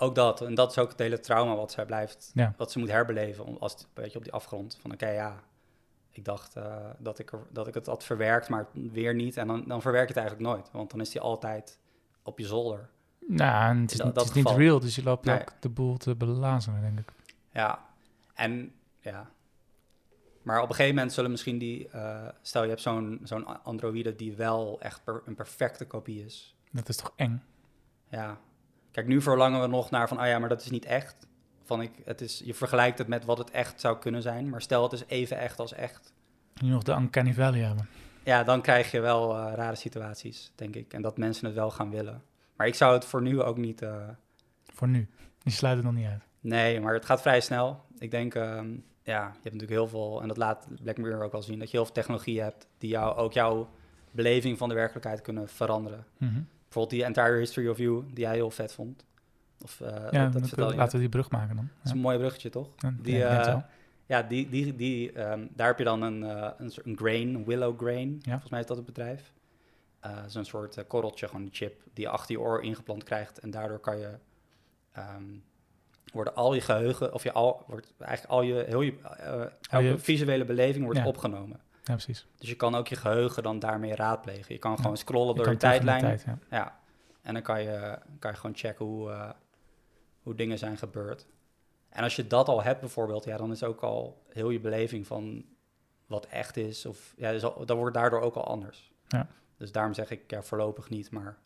Ook dat. En dat is ook het hele trauma wat zij blijft, Ja. wat ze moet herbeleven. om- Als een beetje op die afgrond. Van oké, ja, ik dacht eh, dat, ik er, dat ik het had verwerkt, maar weer niet. En dan, dan verwerk je het eigenlijk nooit. Want dan is die altijd op je zolder. Nou, en het is, Dat- het is niet real, dus je loopt Nee. ook de boel te belazeren, denk ik. Ja, en ja. Maar op een gegeven moment zullen misschien die... eh, stel, je hebt zo'n zo'n androïde die wel echt per- een perfecte kopie is. Dat is toch eng? Ja. Kijk, nu verlangen we nog naar van, ah ja, maar dat is niet echt. Van ik, het is, je vergelijkt het met wat het echt zou kunnen zijn. Maar stel, het is even echt als echt. Nu nog de Uncanny Valley hebben. Ja, dan krijg je wel eh, rare situaties, denk ik. En dat mensen het wel gaan willen. Maar ik zou het voor nu ook niet... eh, Voor nu. Die sluit het nog niet uit. nee, maar het gaat vrij snel. Ik denk, ehm, ja, je hebt natuurlijk heel veel... En dat laat Black Mirror ook wel zien. Dat je heel veel technologie hebt die jou, ook jouw beleving van de werkelijkheid kunnen veranderen. Mhm. Bijvoorbeeld die Entire History of You, die jij heel vet vond. Of, eh, ja, dat, dan dat kun- vertel je. laten we die brug maken dan. Dat is Ja. een mooi bruggetje, toch? Ja, Die, ja, eh. Ja, die, die, die, ehm, daar heb je dan een, eh, een, grain, een willow grain. Ja. Volgens mij is dat het bedrijf. Zo'n soort korreltje, gewoon een chip die je achter je oor ingeplant krijgt. En daardoor kan je, ehm, worden al je geheugen, of je al, wordt eigenlijk al je, heel je, elke je- visuele beleving wordt opgenomen. Ja, precies. Dus je kan ook je geheugen dan daarmee raadplegen. Je kan Ja. gewoon scrollen door de tijdlijn. tijd, ja. Ja, en dan kan je, kan je gewoon checken hoe, eh, hoe dingen zijn gebeurd. En als je dat al hebt bijvoorbeeld, ja, dan is ook al heel je beleving van wat echt is. Of ja, dus al- dan wordt daardoor ook al anders. Ja. Dus daarom zeg ik ja, voorlopig niet, maar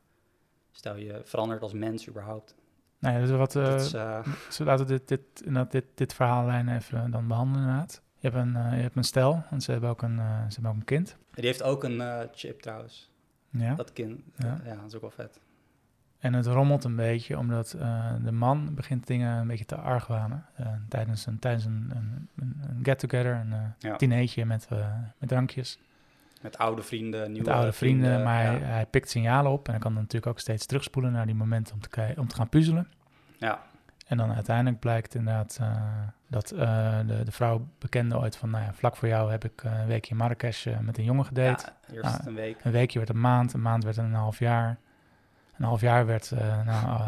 stel je verandert als mens überhaupt. Nou ja, dus wat, eh, is, eh, zo laten we dit, dit, inderdaad dit, dit verhaallijn even dan behandelen inderdaad. Je hebt een, eh, je hebt een stel en ze hebben ook een, eh, ze hebben ook een kind. die heeft ook een eh, chip trouwens. Ja. Dat kind, Ja. ja. dat is ook wel vet. En het rommelt een beetje, omdat eh, de man begint dingen een beetje te argwanen. eh, tijdens een, tijdens een, een, get-together, een eh Ja. dineetje met, eh, met drankjes. Met oude vrienden, nieuwe Met oude vrienden, maar hij, pikt signalen op. En hij kan natuurlijk ook steeds terugspoelen naar die momenten om te, om te gaan puzzelen. Ja. En dan uiteindelijk blijkt inderdaad eh, dat eh, de, de vrouw bekende ooit van... Nou ja, vlak voor jou heb ik eh, een weekje in Marrakesh met een jongen gedate. Ja, eerst Ah. een week. Een weekje werd een maand, een maand werd een half jaar. Een half jaar werd nou,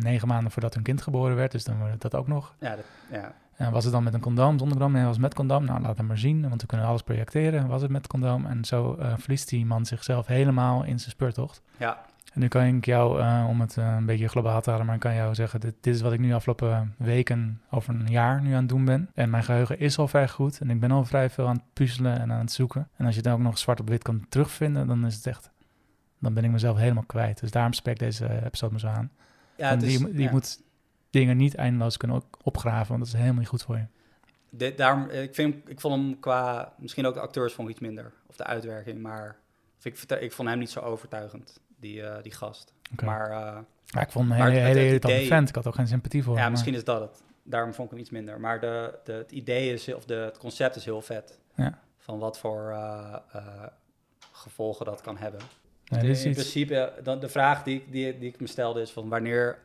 negen maanden voordat hun kind geboren werd. Dus dan wordt dat ook nog. Ja, dat, ja. En was het dan met een condoom, zonder condoom? Nee, het was met condoom. Nou, laat hem maar zien, want we kunnen alles projecteren. Was het met condoom? En zo eh, verliest die man zichzelf helemaal in zijn speurtocht. ja, En nu kan ik jou, eh, om het eh, een beetje globaal te halen, maar ik kan jou zeggen, dit, dit is wat ik nu afgelopen weken over een jaar nu aan het doen ben. En mijn geheugen is al vrij goed en ik ben al vrij veel aan het puzzelen en aan het zoeken. En als je dan ook nog zwart op wit kan terugvinden, dan is het echt, dan ben ik mezelf helemaal kwijt. Dus daarom spreek ik deze episode me zo aan. ja is, die die ja. moet dingen niet eindeloos kunnen opgraven, want dat is helemaal niet goed voor je. Daarom, ik, vind, ik vond hem qua, misschien ook de acteurs vond ik iets minder, of de uitwerking, maar ik, ik vond hem niet zo overtuigend, die, eh, die gast. Maar eh, ik vond hem een hele, hele irritante vent. Ik had ook geen sympathie voor ja, hem. misschien is dat het. Daarom vond ik hem iets minder. Maar de, de, het idee is, of de, het concept is heel vet. Ja. Van wat voor eh, eh, gevolgen dat kan hebben. Nee, in is iets, principe, dan, de vraag die, die, die ik me stelde is van wanneer...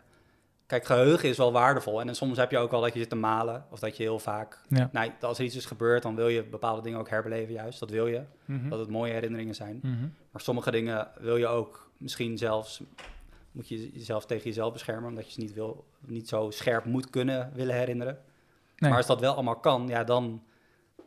Kijk, geheugen is wel waardevol. En, soms heb je ook wel dat je zit te malen. Of dat je heel vaak... Ja. Nou, als er iets is gebeurd, dan wil je bepaalde dingen ook herbeleven juist. Dat wil je. Mhm. Dat het mooie herinneringen zijn. Mhm. Maar sommige dingen wil je ook misschien zelfs... Moet je jezelf tegen jezelf beschermen. Omdat je ze niet, wil, niet zo scherp moet kunnen willen herinneren. Nee. Maar als dat wel allemaal kan, ja, dan,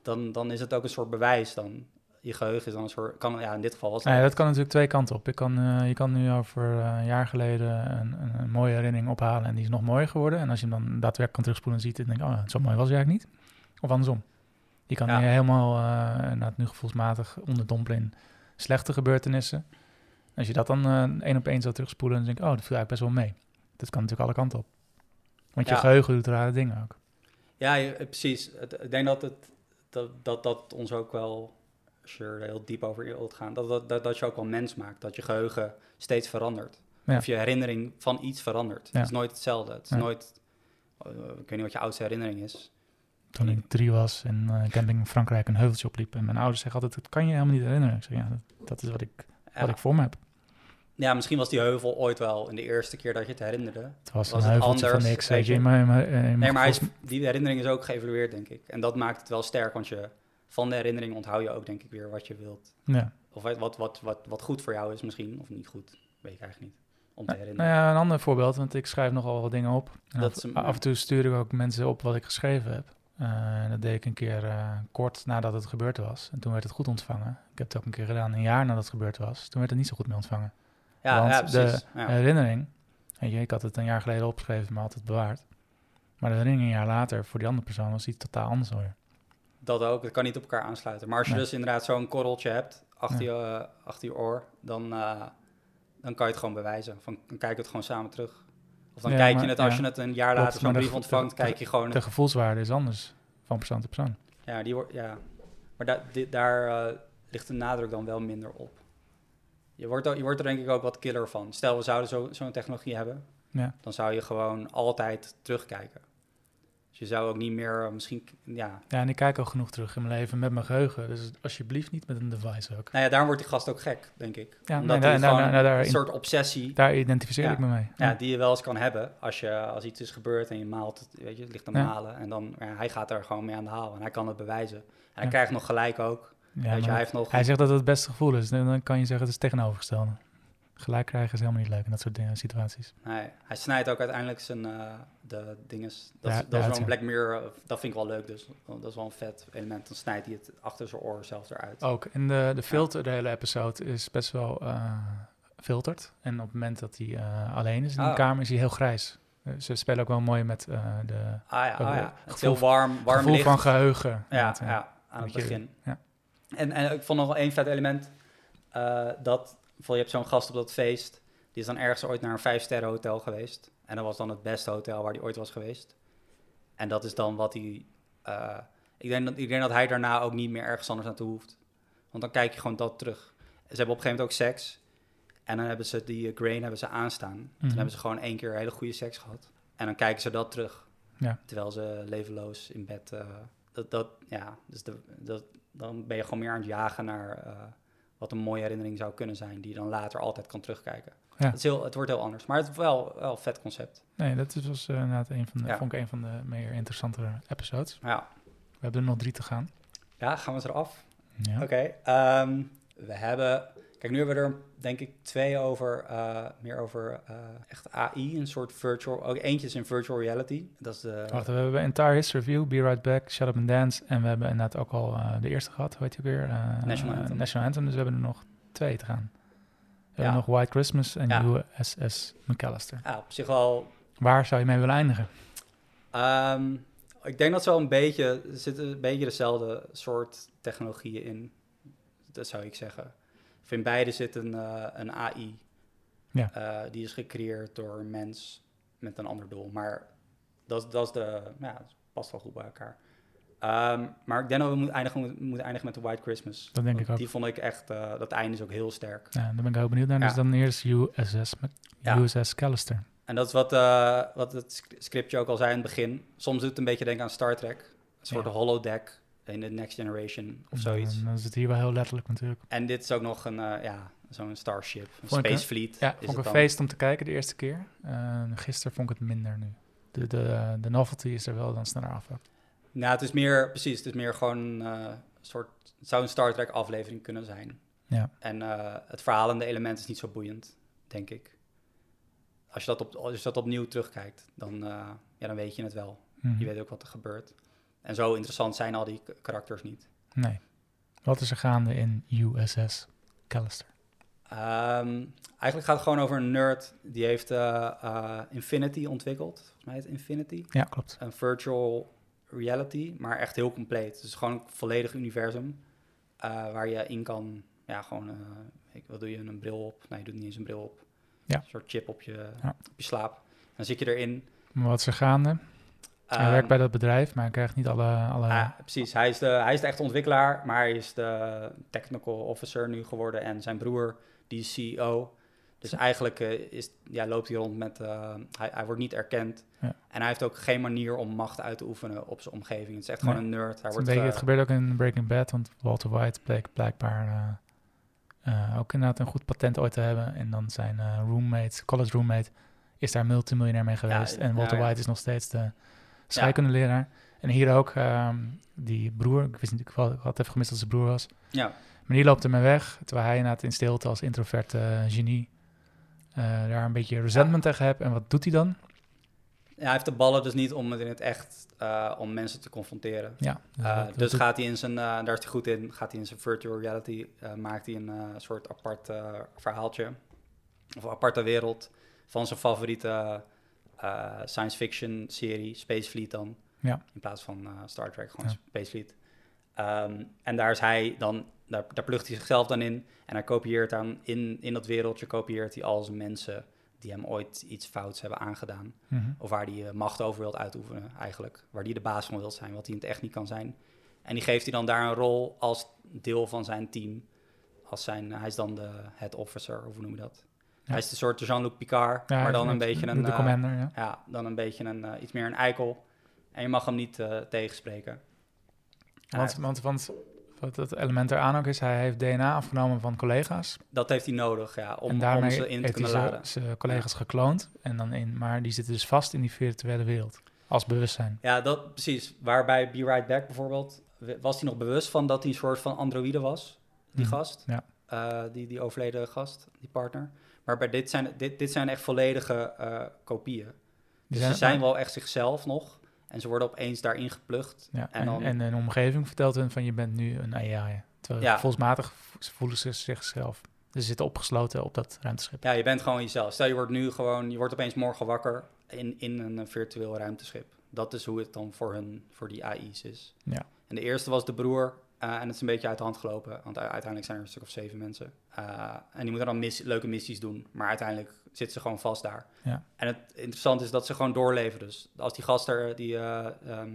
dan, dan is het ook een soort bewijs dan. Je geheugen is dan een soort... Kan, ja, in dit geval was ja, dat kan natuurlijk twee kanten op. Je kan, eh, je kan nu over eh, een jaar geleden een, een, een mooie herinnering ophalen en die is nog mooier geworden. En als je hem dan daadwerkelijk kan terugspoelen en ziet, dan denk je, oh, zo mooi was hij eigenlijk niet. Of andersom. Je kan Ja. je helemaal, uh, inderdaad nu gevoelsmatig onderdompelen in slechte gebeurtenissen. Als je dat dan eh, één op één zou terugspoelen, dan denk je, oh, dat viel eigenlijk best wel mee. Dat kan natuurlijk alle kanten op. Want je Ja. geheugen doet rare dingen ook. Ja, je- eh, precies. Ik denk dat, het, dat, dat dat ons ook wel, als je er heel diep over wilt gaan, dat, dat, dat, dat je ook wel mens maakt. Dat je geheugen steeds verandert. Ja. Of je herinnering van iets verandert. Ja. Het is nooit hetzelfde. Het is Ja. nooit, eh, ik weet niet wat je oudste herinnering is. Toen ik drie was en eh camping in Frankrijk een heuveltje opliep. En mijn ouders zeggen altijd, dat kan je helemaal niet herinneren. Ik zeg, ja, dat, dat is wat ik, wat ik voor me heb. ja, misschien was die heuvel ooit wel in de eerste keer dat je het herinnerde. Het was, Was een het van niks. weet je, je? in mijn, in mijn, in mijn Nee, maar is, die herinnering is ook geëvalueerd, denk ik. En dat maakt het wel sterk, want je, van de herinnering onthoud je ook, denk ik, weer wat je wilt. ja. Of wat, wat, wat, wat, goed voor jou is misschien, of niet goed. Weet ik eigenlijk niet. Om te Nou herinneren. ja, een ander voorbeeld, want ik schrijf nogal wat dingen op. En Dat af, is een- af en toe stuur ik ook mensen op wat ik geschreven heb. Eh, dat deed ik een keer eh, kort nadat het gebeurd was. En toen werd het goed ontvangen. Ik heb het ook een keer gedaan, een jaar nadat het gebeurd was. Toen werd het niet zo goed mee ontvangen. ja, want ja, precies. de ja. herinnering, weet je, ik had het een jaar geleden opgeschreven, maar altijd bewaard. Maar de herinnering een jaar later voor die andere persoon was iets totaal anders hoor. Dat ook, het kan niet op elkaar aansluiten. Maar als je Nee. dus inderdaad zo'n korreltje hebt achter, je, eh, achter je oor, dan, eh, dan kan je het gewoon bewijzen. Van, dan kijk je het gewoon samen terug. Of dan Ja, kijk je het, als ja. je het een jaar later zo'n brief ontvangt, de- kijk je gewoon... De gevoelswaarde is anders van persoon tot persoon. Ja, die wordt, ja. Maar da, daar eh, ligt de nadruk dan wel minder op. Je wordt, er- je wordt er denk ik ook wat killer van. Stel, we zouden zo- zo'n technologie hebben, Ja. dan zou je gewoon altijd terugkijken. Dus je zou ook niet meer, eh, misschien, ja... Ja, en ik kijk al genoeg terug in mijn leven met mijn geheugen. Dus alsjeblieft niet met een device ook. Nou ja, daarom wordt die gast ook gek, denk ik. Ja, Omdat nee, daar- daar- daar- een soort obsessie, Daar identificeer Ja. ik me mee. ja, die je wel eens kan hebben. Als, je, als iets is gebeurd en je maalt het, weet je, het ligt aan malen. En dan, ja, hij gaat er gewoon mee aan de haal en hij kan het bewijzen. En hij krijgt nog gelijk ook. Ja, weet je, hij heeft nog... Hij zegt dat het het beste gevoel is. Dan dan kan je zeggen het is tegenovergestelde. Gelijk krijgen is helemaal niet leuk in dat soort dingen, situaties. Nee, hij snijdt ook uiteindelijk zijn eh, de dinges. Dat, Ja, is, de dat is wel een. Black Mirror. eh, Dat vind ik wel leuk. Dus dat is wel een vet element. Dan snijdt hij het achter zijn oor zelf eruit. Ook. En de, de filter, de hele episode, is best wel eh filterd. En op het moment dat hij alleen is in de Ah. kamer, is hij heel grijs. Ze spelen ook wel mooi met de Ah ja, ah, ja. gevoel- heel warm, warm gevoel licht. van geheugen. ja, ja, aan het je- begin. ja. En, en ik vond nog wel één vet element. dat, je hebt zo'n gast op dat feest. Die is dan ergens ooit naar een vijf sterren hotel geweest. En dat was dan het beste hotel waar hij ooit was geweest. En dat is dan wat hij... eh, ik, denk dat, ik denk dat hij daarna ook niet meer ergens anders naartoe hoeft. Want dan kijk je gewoon dat terug. Ze hebben op een gegeven moment ook seks. En dan hebben ze die eh, grain hebben ze aanstaan. Mhm. Toen hebben ze gewoon één keer hele goede seks gehad. En dan kijken ze dat terug. Ja. Terwijl ze levenloos in bed... eh, dat, dat, ja, dus de, dat, dan ben je gewoon meer aan het jagen naar wat een mooie herinnering zou kunnen zijn, die je dan later altijd kan terugkijken. Ja. Het, is heel, het wordt heel anders, maar het is wel, wel een vet concept. Nee, dat is- was eh, inderdaad een van de, Ja. vond ik een van de meer interessantere episodes. Ja, We hebben er nog drie te gaan. ja gaan we het eraf? Ja. Oké, ehm, we hebben, kijk nu hebben we er denk ik twee over, eh, meer over eh, echt AI, een soort virtual, ook eentje is in virtual reality. Dat is de, Wacht, we hebben Entire History Review, Be Right Back, Shut Up and Dance. En we hebben inderdaad ook al eh, de eerste gehad, die ook weer? National Anthem. National Anthem, dus we hebben er nog twee te gaan. We Ja. hebben nog White Christmas en Ja. USS McAllister. ja, op zich wel Waar zou je mee willen eindigen? Ehm, ik denk dat ze wel een beetje, er zitten een beetje dezelfde soort technologieën in. Dat zou ik zeggen. Of in beide zit een, eh, een AI. Ja. Eh, die is gecreëerd door een mens met een ander doel. Maar dat, dat is de, ja, dat past wel goed bij elkaar. Ehm, maar ik denk dat we moeten eindigen, moeten eindigen met de White Christmas. Dat denk ik ook. Die vond ik echt, eh, dat einde is ook heel sterk. Ja, daar ben ik heel benieuwd naar. Dus Ja. dan eerst USS, Ja. USS Callister. En dat is wat, wat het sc- scriptje ook al zei in het begin. Soms doet het een beetje denken aan Star Trek. Een soort Ja. holodeck in de Next Generation of zoiets. Dan, dan is het hier wel heel letterlijk natuurlijk. En dit is ook nog een, eh, ja, zo'n Starship, een Vond Space een- Fleet. Ja, is vond ik een feest om te kijken de eerste keer. Uh, gisteren vond ik het minder nu. De, de, de novelty is er wel dan sneller af. Nou, het is meer, precies, het is meer gewoon eh, een soort, het zou een Star Trek aflevering kunnen zijn. Ja. En eh, het verhaal en de elementen is niet zo boeiend, denk ik. Als je dat, op, als je dat opnieuw terugkijkt, dan, eh, ja, dan weet je het wel. Mhm. Je weet ook wat er gebeurt. En zo interessant zijn al die karakters niet. Nee. Wat is er gaande in USS Callister? Ehm, eigenlijk gaat het gewoon over een nerd die heeft eh, eh, Infinity ontwikkeld. Volgens mij heet het Infinity. Ja, klopt. Een virtual reality, maar echt heel compleet. Dus gewoon een volledig universum eh, waar je in kan, ja, gewoon, ik, wat doe je, een bril op? Nee, je doet niet eens een bril op. Ja. Een soort chip op je, Ja. op je slaap. Dan zit je erin. Maar wat is er gaande? Hij Ehm, werkt bij dat bedrijf, maar hij krijgt niet alle... alle ah, precies, hij is, de, hij is de echte ontwikkelaar, maar hij is de technical officer nu geworden. En zijn broer, die is CEO. Dus eigenlijk eh, is, ja, loopt hij rond met... eh, hij, hij wordt niet erkend. Ja. En hij heeft ook geen manier om macht uit te oefenen op zijn omgeving. Het is echt gewoon een nerd. Hij het, een wordt, beetje, het gebeurt ook in Breaking Bad, want Walter White bleek blijkbaar eh, ook inderdaad een goed patent ooit te hebben. En dan zijn roommate, college roommate, is daar multimiljonair mee geweest. en Walter ja. White is nog steeds de scheikundeleraar. En hier ook, ehm, die broer, ik wist niet, ik had ik had even gemist dat zijn broer was. ja, Maar die loopt ermee weg, terwijl hij inderdaad in stilte als introvert eh, genie eh, daar een beetje resentment tegen hebt. En wat doet hij dan? Ja, hij heeft de ballen dus niet om het in het echt uh, om mensen te confronteren. Ja, dat- dat dus doet- gaat hij in zijn, daar is hij goed in, gaat hij in zijn virtual reality, maakt hij een soort apart verhaaltje, of een aparte wereld van zijn favoriete uh, science fiction serie, Space Fleet dan, Ja. in plaats van uh, Star Trek, gewoon Ja. Space Fleet. Um, en daar is hij dan, daar, daar plucht hij zichzelf dan in en hij kopieert dan in, in dat wereldje, kopieert hij al zijn mensen die hem ooit iets fouts hebben aangedaan. Mhm. Of waar hij macht over wilt uitoefenen, eigenlijk. Waar hij de baas van wil zijn, wat hij in het echt niet kan zijn. En die geeft hij dan daar een rol als deel van zijn team. Als zijn, hij is dan de head officer, of hoe noem je dat? Hij is de soort Jean-Luc Picard, maar dan een beetje een... De eh, commander, ja. ja, dan een beetje een, eh, iets meer een eikel. En je mag hem niet eh, tegenspreken. En Want, want, want wat het element eraan ook is, hij heeft DNA afgenomen van collega's. dat heeft hij nodig, ja, om, om ze in te heeft hij kunnen zijn- laden. zijn collega's gekloond. En dan in, maar die zitten dus vast in die virtuele wereld. Als bewustzijn. Ja, dat precies. Waarbij Be Right Back bijvoorbeeld, was hij nog bewust van dat hij een soort van androïde was, die Mhm, gast. ja. Die, die overleden gast, die partner. Maar bij dit zijn, dit, dit zijn echt volledige eh, kopieën. Dus ze zijn wel echt zichzelf nog. En ze worden opeens daarin geplucht. Ja, en en, dan- en een omgeving vertelt hun van je bent nu een AI. Terwijl Ja. voelen ze zichzelf. Ze zitten opgesloten op dat ruimteschip. Ja, je bent gewoon jezelf. Stel, je wordt nu gewoon, je wordt opeens morgen wakker. in, in een virtueel ruimteschip. Dat is hoe het dan voor, hun, voor die AI's is. Ja. En de eerste was de broer. Eh, en het is een beetje uit de hand gelopen. Want uiteindelijk zijn er een stuk of zeven mensen. Eh, en die moeten dan leuke missies doen. Maar uiteindelijk zitten ze gewoon vast daar. Ja. En het interessante is dat ze gewoon doorleven. Dus als die gast er, die, eh, ehm,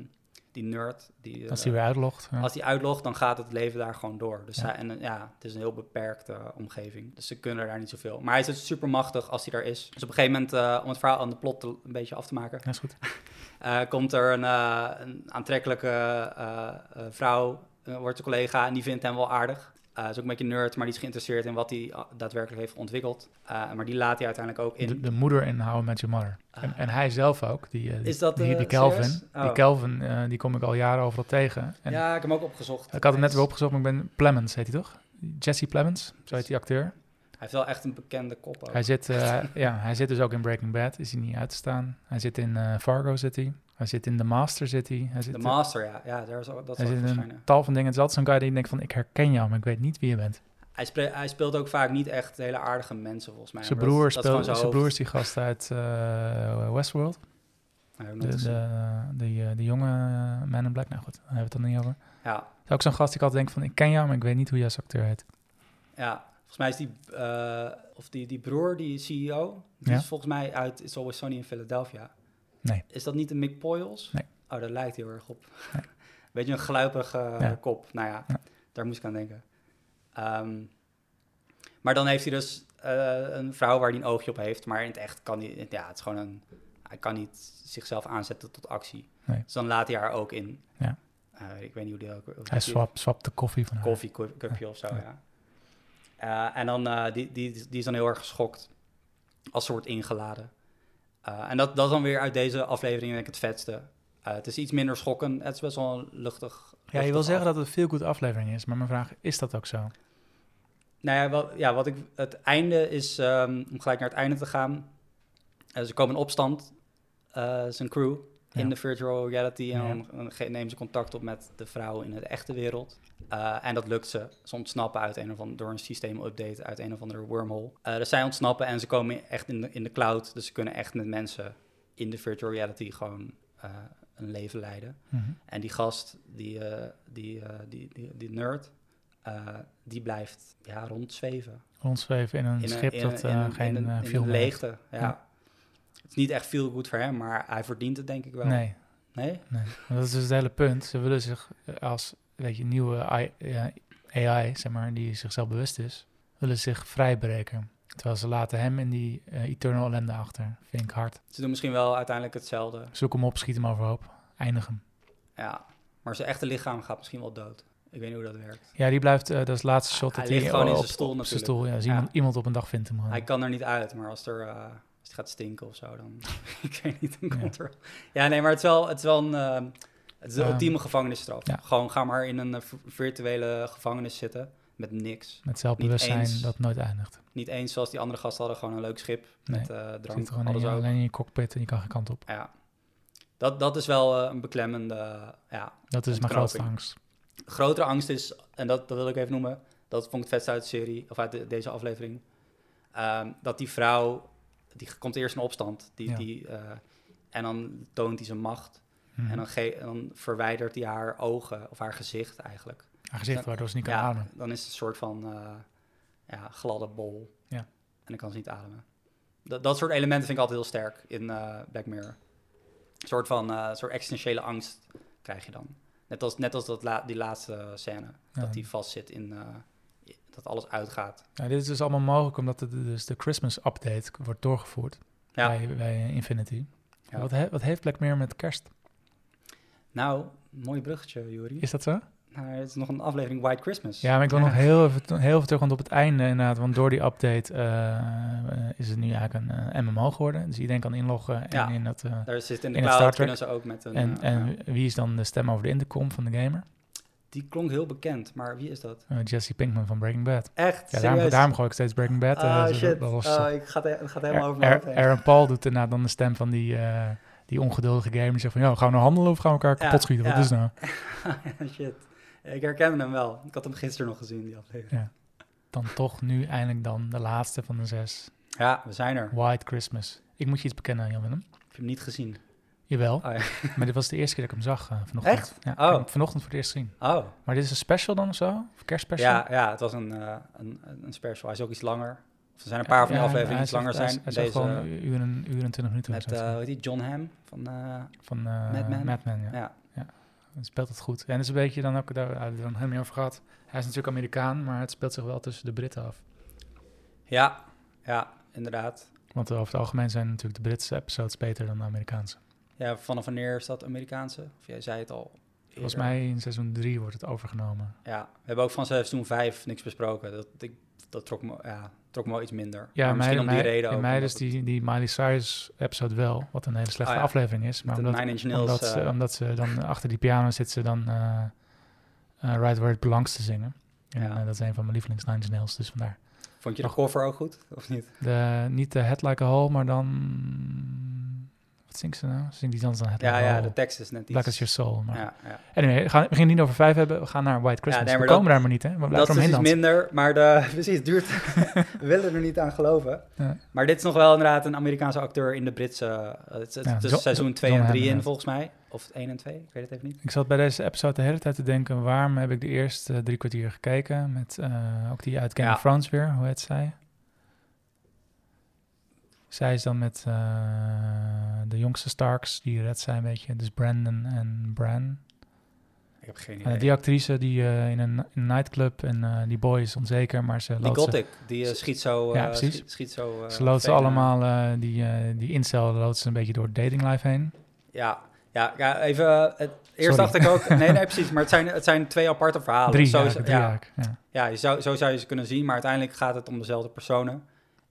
die nerd... Die, Als hij weer uitlogt. ja. als die uitlogt, dan gaat het leven daar gewoon door. Dus Ja. hij, en ja, het is een heel beperkte omgeving. Dus ze kunnen daar niet zoveel. Maar hij is dus super machtig als hij daar is. Dus op een gegeven moment, om het verhaal aan de plot te- een beetje af te maken, Ja, is goed. komt er een, een aantrekkelijke vrouw, wordt een collega, en die vindt hem wel aardig. Eh is ook een beetje nerd, maar die is geïnteresseerd in wat hij ah, daadwerkelijk heeft ontwikkeld. Eh, maar die laat hij uiteindelijk ook in. De, de moeder in How I Met Your Mother. En, Ah. en hij zelf ook. Die, eh, die, Is dat, die, eh, die serieus? Die Oh. Calvin, eh, die kom ik al jaren overal tegen. En ja, ik heb hem ook opgezocht. ik had hem net weer opgezocht, maar ik ben... Plemons heet hij toch? Jesse Plemons, zo heet die acteur. Hij heeft wel echt een bekende kop ook. Hij zit, eh, ja, hij zit dus ook in Breaking Bad, is hij niet uit te staan. Hij zit in eh, Fargo zit hij. Hij zit in The Master zit hij. Hij zit, De Master, ja. Ja, daar is dat hij zit in een tal van dingen. Het is altijd zo'n guy die denkt van, ik herken jou, maar ik weet niet wie je bent. Hij, spre- hij speelt ook vaak niet echt hele aardige mensen, volgens mij. Zijn dat- broer, dat speelt, zijn broer is die gast uit eh, Westworld. De, de, de, eh, de jonge Man in Black. Nou goed, daar hebben we het dan niet over. Ja, Dat is ook zo'n gast die ik altijd denk van, ik ken jou, maar ik weet niet hoe jij als acteur heet. ja, volgens mij is die, eh, of die, die broer, die CEO, die Ja. is volgens mij uit It's Always Sunny in Philadelphia. Nee. Is dat niet een Mick Poyles? Nee. Oh, dat lijkt heel erg op. Nee. Beetje een gluipige eh, Ja. kop. Nou ja, Ja. daar moest ik aan denken. Ehm, maar dan heeft hij dus eh, een vrouw waar hij een oogje op heeft, maar in het echt kan hij, ja, het is gewoon een, hij kan niet zichzelf aanzetten tot actie. Nee. Dus dan laat hij haar ook in. Ja. Eh, ik weet niet hoe die ook... hoe Hij die- swap, swapt de koffie van haar. koffiecupje of zo, Ja. en dan, die, die, die is dan heel erg geschokt als ze wordt ingeladen. Eh, en dat, dat is dan weer uit deze aflevering denk ik het vetste. Eh, het is iets minder schokkend. Het is best wel een luchtig... Ja, je wil zeggen dat het een veel goed aflevering is, maar mijn vraag, is dat ook zo? Nou ja, wat, ja, wat ik... Het einde is, ehm, om gelijk naar het einde te gaan... eh, ze komen in opstand, eh zijn crew, in Ja. de virtual reality. En dan, nemen ze contact op met de vrouw in de echte wereld. Eh, en dat lukt ze. Ze ontsnappen uit een of ander, door een systeemupdate uit een of andere wormhole. Eh, dus zij ontsnappen en ze komen echt in de, in de cloud. Dus ze kunnen echt met mensen in de virtual reality gewoon eh, een leven leiden. Mhm. En die gast, die, die, die, die, die nerd, die blijft ja, rondzweven. Rondzweven in een In schip in dat een- geen in een, in een leegte. Ja. Ja. Het is niet echt veel goed voor hem, maar hij verdient het denk ik wel. Nee, Nee? dat is dus het hele punt. Ze willen zich eh, als, weet je, nieuwe AI, AI, zeg maar, die zichzelf bewust is, willen zich vrijbreken. Terwijl ze laten hem in die eh, eternal ellende achter. Vind ik hard. Ze doen misschien wel uiteindelijk hetzelfde. Zoek hem op, schiet hem overhoop. Eindig hem. Ja, maar zijn echte lichaam gaat misschien wel dood. Ik weet niet hoe dat werkt. Ja, die blijft, eh, dat is het laatste shot. Hij dat ligt gewoon in zijn stoel op zijn stoel, ja. Dus Ja. Iemand, iemand op een dag vindt hem gewoon. Hij kan er niet uit, maar als, er, eh, het gaat stinken of zo, dan... ik weet niet, dan Ja. komt er... Ja, nee, maar het is wel, het is wel een... eh, het is Ja. ultieme gevangenisstraf. Ja. Gewoon ga maar in een eh, vir- virtuele gevangenis zitten met niks. Met zelfbewustzijn eens. dat nooit eindigt. Niet eens zoals die andere gasten hadden, gewoon een leuk schip Nee. met Je drank, zit gewoon in alles ook. alleen in je cockpit en je kan geen kant op. Ja. Dat, dat is wel eh, een beklemmende... ja, Dat is mijn grootste angst. grotere angst is, en dat, dat wil ik even noemen, dat vond ik het vetste uit de serie, of uit de- deze aflevering, ehm, dat die vrouw, die komt eerst in opstand, die, Ja. die, eh, en dan toont hij zijn macht, Mhm. en dan, ge- dan verwijdert hij haar ogen, of haar gezicht eigenlijk. Haar gezicht waardoor ze niet kan ja, ademen. dan is het een soort van eh, ja, gladde bol, Ja. en dan kan ze niet ademen. Dat, dat soort elementen vind ik altijd heel sterk in eh Black Mirror. Een soort van soort existentiële angst krijg je dan. Net als, net als dat la- die laatste scène. Ja. Dat die vastzit in... dat alles uitgaat. Dit is dus allemaal mogelijk omdat de, dus de Christmas update wordt doorgevoerd Ja. bij, bij Infinity. Ja. Wat, he- wat heeft Black Mirror met kerst? Nou, mooi bruggetje, Juri. Is dat zo? Nou, het is nog een aflevering White Christmas. Ja, maar ik wil nog heel even, heel even terug, want op het einde inderdaad, want door die update eh, eh, is het nu eigenlijk een eh, MMO geworden. Dus iedereen kan inloggen en Ja. in dat... Daar zit in de In cloud, kunnen ze ook met een... en en wie is dan de stem over de intercom van de gamer? Die klonk heel bekend, maar wie is dat? Eh, Jesse Pinkman van Breaking Bad. Echt? Ja, daarom, daarom gooi ik steeds Breaking Bad. eh, Ah, shit. dat was, Oh, ik ga het, het gaat helemaal over mijn. Aaron Paul doet dan de stem van die, eh, die ongeduldige gamer. Die zegt van, ja, gaan we nou handelen of gaan we elkaar Ja, kapot schieten? Wat ja. is nou? Shit. Ik herkende hem wel. Ik had hem gisteren nog gezien, die aflevering. Dan toch nu eindelijk dan de laatste van de zes. Ja, we zijn er. White Christmas. Ik moet je iets bekennen, Jan Willem. Heb hem niet gezien? Jawel, Oh, ja. maar dit was de eerste keer dat ik hem zag eh, vanochtend. Echt? Ja, Oh. hem vanochtend voor het eerst gezien. oh. Maar dit is een special dan of zo? Of kerstspecial? Ja, ja, het was een, eh, een, een special. Hij is ook iets langer. Of er zijn een paar van die Ja, afleveringen hij iets langer hij zijn. Hij zou Deze, gewoon een uur en, uur en twintig minuten met, hoe heet die, John Hamm van... van uh, Mad Men? Mad Men, ja. ja. Het speelt het goed. En het is een beetje dan ook, daar hebben we het dan helemaal niet over gehad. Hij is natuurlijk Amerikaan, maar het speelt zich wel tussen de Britten af. ja, ja, inderdaad. Want over het algemeen zijn natuurlijk de Britse episodes beter dan de Amerikaanse. Ja, vanaf wanneer is dat Amerikaanse? Of jij zei het al. Volgens eerder. mij in seizoen 3 wordt het overgenomen. Ja, we hebben ook van seizoen 5 niks besproken. Dat, ik, dat trok, me, ja, trok me wel iets minder. Ja, maar misschien mij, om die mij, reden ook. mij dus die, die Miley Cyrus episode wel, wat een hele slechte Oh ja, aflevering is. Maar omdat, Nails, omdat, ze, eh, omdat ze dan achter die piano zit ze dan eh eh, Right Where It Belongs te zingen. En Ja. dat is een van mijn lievelings Nine Inch Nails, dus vandaar. Vond je de cover ook goed, of niet? De, niet de Head Like a Hole, maar dan... Wat zingt ze nou? Zingt die dans dan Head Ja, ja, de tekst is net iets... Black as Your Soul. Maar. ja, ja. Anyway, we gaan, het niet over vijf hebben. We gaan naar White Christmas. nee, we dat- komen daar maar niet, hè? We blijven Dat is dus iets minder, maar de, precies, het duurt. we willen er niet aan geloven. Ja. Maar dit is nog wel inderdaad een Amerikaanse acteur in de Britse... eh, het is seizoen 2 John en 3 Hamm, in, volgens mij. Of 1 en 2, ik weet het even niet. Ik zat bij deze episode de hele tijd te denken... waarom heb ik de eerste drie kwartier gekeken... met eh, ook die uit Game of Thrones weer. Hoe heet zij? Zij is dan met eh, de jongste Starks. Die red zijn een beetje. Dus Brandon en Bran. Ik heb geen En idee. die actrice die eh, in, een, in een nightclub... en eh, die boy is onzeker, maar ze die Gothic, die eh, schiet zo... Ja, precies. Schiet, schiet zo... Ze loopt ze venen. allemaal, die, die incel loopt ze een beetje door het datinglife heen. Ja, ja, ja even... het, eerst Sorry. dacht ik ook... Nee, nee, precies. Maar het zijn, het zijn twee aparte verhalen. Drie, Zo, eigenlijk, drie ja, ja. ja je zou, zo zou je ze kunnen zien. Maar uiteindelijk gaat het om dezelfde personen.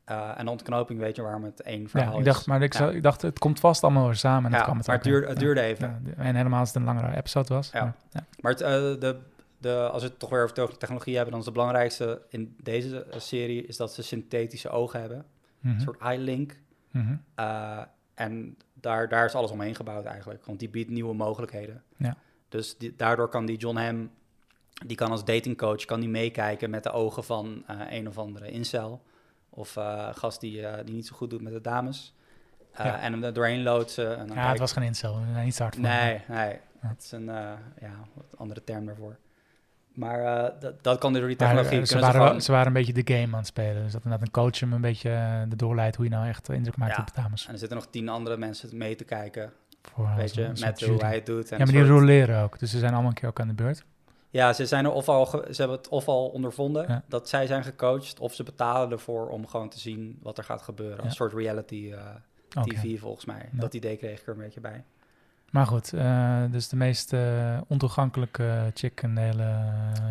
Eh, en ontknoping weet je waarom het één verhaal Ja, ik is. dacht, maar ik, Ja. zou, ik dacht, het komt vast allemaal weer samen. En Ja, dat kwam het maar het duurde, het duurde even. En helemaal als het een langere episode was. Ja. Maar, ja. Maar het, eh, de, de, als we het toch weer over te- technologie hebben, dan is het belangrijkste in deze serie is dat ze synthetische ogen hebben. Mhm, Een soort eye link. mhm. Eh, en daar, daar is alles omheen gebouwd eigenlijk, want die biedt nieuwe mogelijkheden. Ja. Dus die- daardoor kan die John Hamm, die kan als datingcoach, kan die meekijken met de ogen van een of andere incel. Of eh gast die, eh, die niet zo goed doet met de dames. Eh, Ja. En hem er doorheen loodsen. En dan Ja, het was geen incel. Nee, niet zo hard voor. Nee, nee. Ja. Het is een ja, wat andere term daarvoor. Maar dat, dat kan door die technologie. ze, waren, ze wel- gewoon- ze waren een beetje de game aan het spelen. Dus dat inderdaad een coach hem een beetje erdoor leidt hoe je nou echt indruk maakt Ja. op de dames. En er zitten nog tien andere mensen mee te kijken. Voor, weet je, met hoe hij het doet. En Ja, maar die roleren ook. Dus ze zijn allemaal een keer ook aan de beurt. Ja, ze, zijn er of al ze hebben het of al ondervonden Ja. dat zij zijn gecoacht, of ze betalen ervoor om gewoon te zien wat er gaat gebeuren. Ja. Een soort reality eh. TV volgens mij. Ja. Dat idee kreeg ik er een beetje bij. Maar goed, eh, dus de meest eh, ontoegankelijke chick in de hele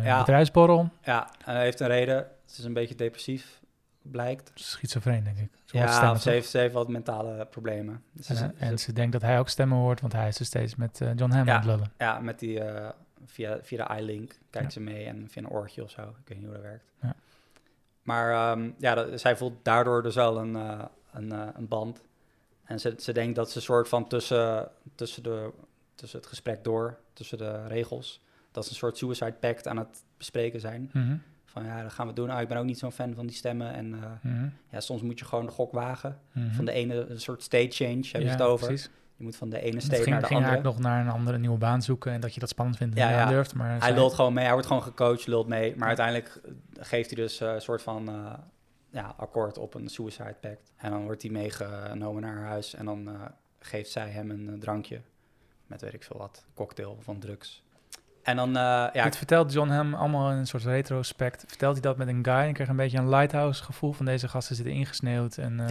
Ja. bedrijfsborrel. Ja, en hij heeft een reden. Het is een beetje depressief, blijkt. Schizofreen, denk ik. Ze Ja, stemmen, ze heeft, ze heeft wat mentale problemen. Ze- En, ze- en ze denkt dat hij ook stemmen hoort, want hij is er steeds met John Hamm Ja. aan het lullen. Ja, met die, via, via de iLink kijkt Ja. ze mee en via een oortje of zo. Ik weet niet hoe dat werkt. Ja. Maar ehm, ja, dat, zij voelt daardoor dus wel een, eh, een, eh, een band. En ze, ze denkt dat ze soort van tussen, tussen, de, tussen het gesprek door, tussen de regels, dat ze een soort suicide pact aan het bespreken zijn. Mhm, Van ja, dat gaan we doen. Ah, ik ben ook niet zo'n fan van die stemmen. En eh, mhm, ja, soms moet je gewoon de gok wagen. mhm. Van de ene, een soort state change hebben ze Ja, het over. Precies. Je moet van de ene ging, naar de ging andere. nog naar een andere nieuwe baan zoeken en dat je dat spannend vindt en Ja, aandurft. Maar Hij zij- lult gewoon mee, hij wordt gewoon gecoacht, lult mee. Maar uiteindelijk eh, geeft hij dus eh, een soort van eh, ja, akkoord op een suicide pact. En dan wordt hij meegenomen naar haar huis en dan geeft zij hem een drankje. Met weet ik veel wat, cocktail van drugs. En dan, eh, ja, Dit vertelt John Hamm allemaal in een soort retrospect. Vertelt hij dat met een guy. Ik kreeg een beetje een lighthouse gevoel van deze gasten zitten ingesneeuwd. En, eh,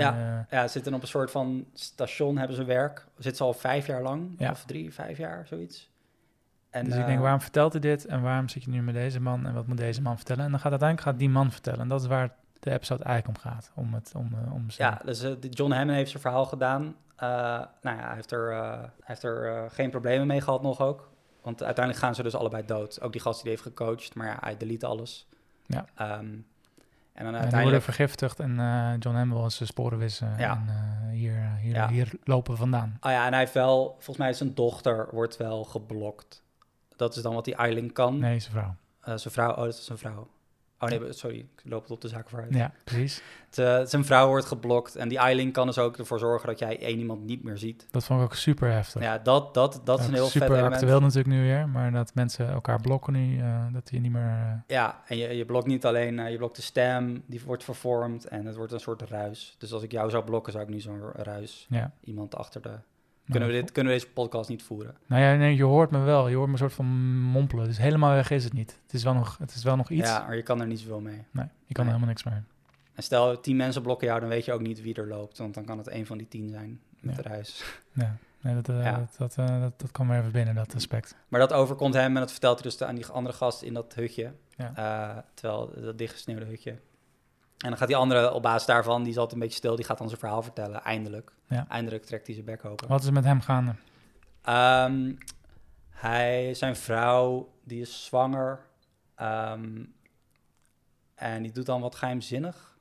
ja, ze zitten op een soort van station, hebben ze werk. Zitten ze al vijf jaar lang, Ja. of drie, vijf jaar, zoiets. En, dus ik eh, denk, waarom vertelt hij dit? En waarom zit je nu met deze man? En wat moet deze man vertellen? En dan gaat uiteindelijk gaat die man vertellen. En dat is waar de episode eigenlijk om gaat. Om het, om, om zijn- Ja, dus John Hammond heeft zijn verhaal gedaan. Nou ja, hij heeft er, hij heeft er geen problemen mee gehad nog ook. Want uiteindelijk gaan ze dus allebei dood. Ook die gast die heeft gecoacht, maar ja, hij delete alles. Ja. Ehm, en dan En worden uiteindelijk... vergiftigd en eh, John Hamm wil zijn sporen wissen. Ja. En eh, hier, hier, Ja. hier lopen we vandaan. Oh ja, en hij heeft wel... Volgens mij is zijn dochter wordt wel geblokt. Dat is dan wat die Eiling kan. Nee, zijn vrouw. Eh, zijn vrouw, oh, dat is zijn vrouw. Oh nee, sorry, ik loop het op de zaak vooruit. Ja, precies. Het, eh, zijn vrouw wordt geblokt en die eiling kan dus ook ervoor zorgen dat jij één iemand niet meer ziet. Dat vond ik ook super heftig. Ja, dat, dat, dat is een heel vet super actueel natuurlijk nu weer, maar dat mensen elkaar blokken nu, eh, dat je niet meer... eh, Ja, en je, je blokt niet alleen, je blokt de stem, die wordt vervormd en het wordt een soort ruis. Dus als ik jou zou blokken, zou ik nu zo'n ruis, ja. iemand achter de... Nou, Kunnen we, dit, kunnen we deze podcast niet voeren? Nou ja, nee, je hoort me wel. Je hoort me een soort van mompelen. Dus helemaal weg is het niet. Het is wel nog, het is wel nog iets. Ja, maar je kan er niet zoveel mee. Nee, je kan Nee. helemaal niks meer. En stel, tien mensen blokken jou, dan weet je ook niet wie er loopt. Want dan kan het een van die tien zijn met Ja. de ruis. Ja, nee, dat, Ja. dat, dat, eh, dat, dat kwam weer even binnen, dat aspect. Maar dat overkomt hem en dat vertelt hij dus aan die andere gast in dat hutje. Ja. Eh, terwijl dat dichtgesneeuwde hutje. En dan gaat die andere op basis daarvan, die is altijd een beetje stil, die gaat dan zijn verhaal vertellen. Eindelijk. Ja. Eindelijk trekt hij zijn bek open. Wat is er met hem gaande? Ehm, hij, zijn vrouw, die is zwanger. Ehm, en die doet dan wat geheimzinnig.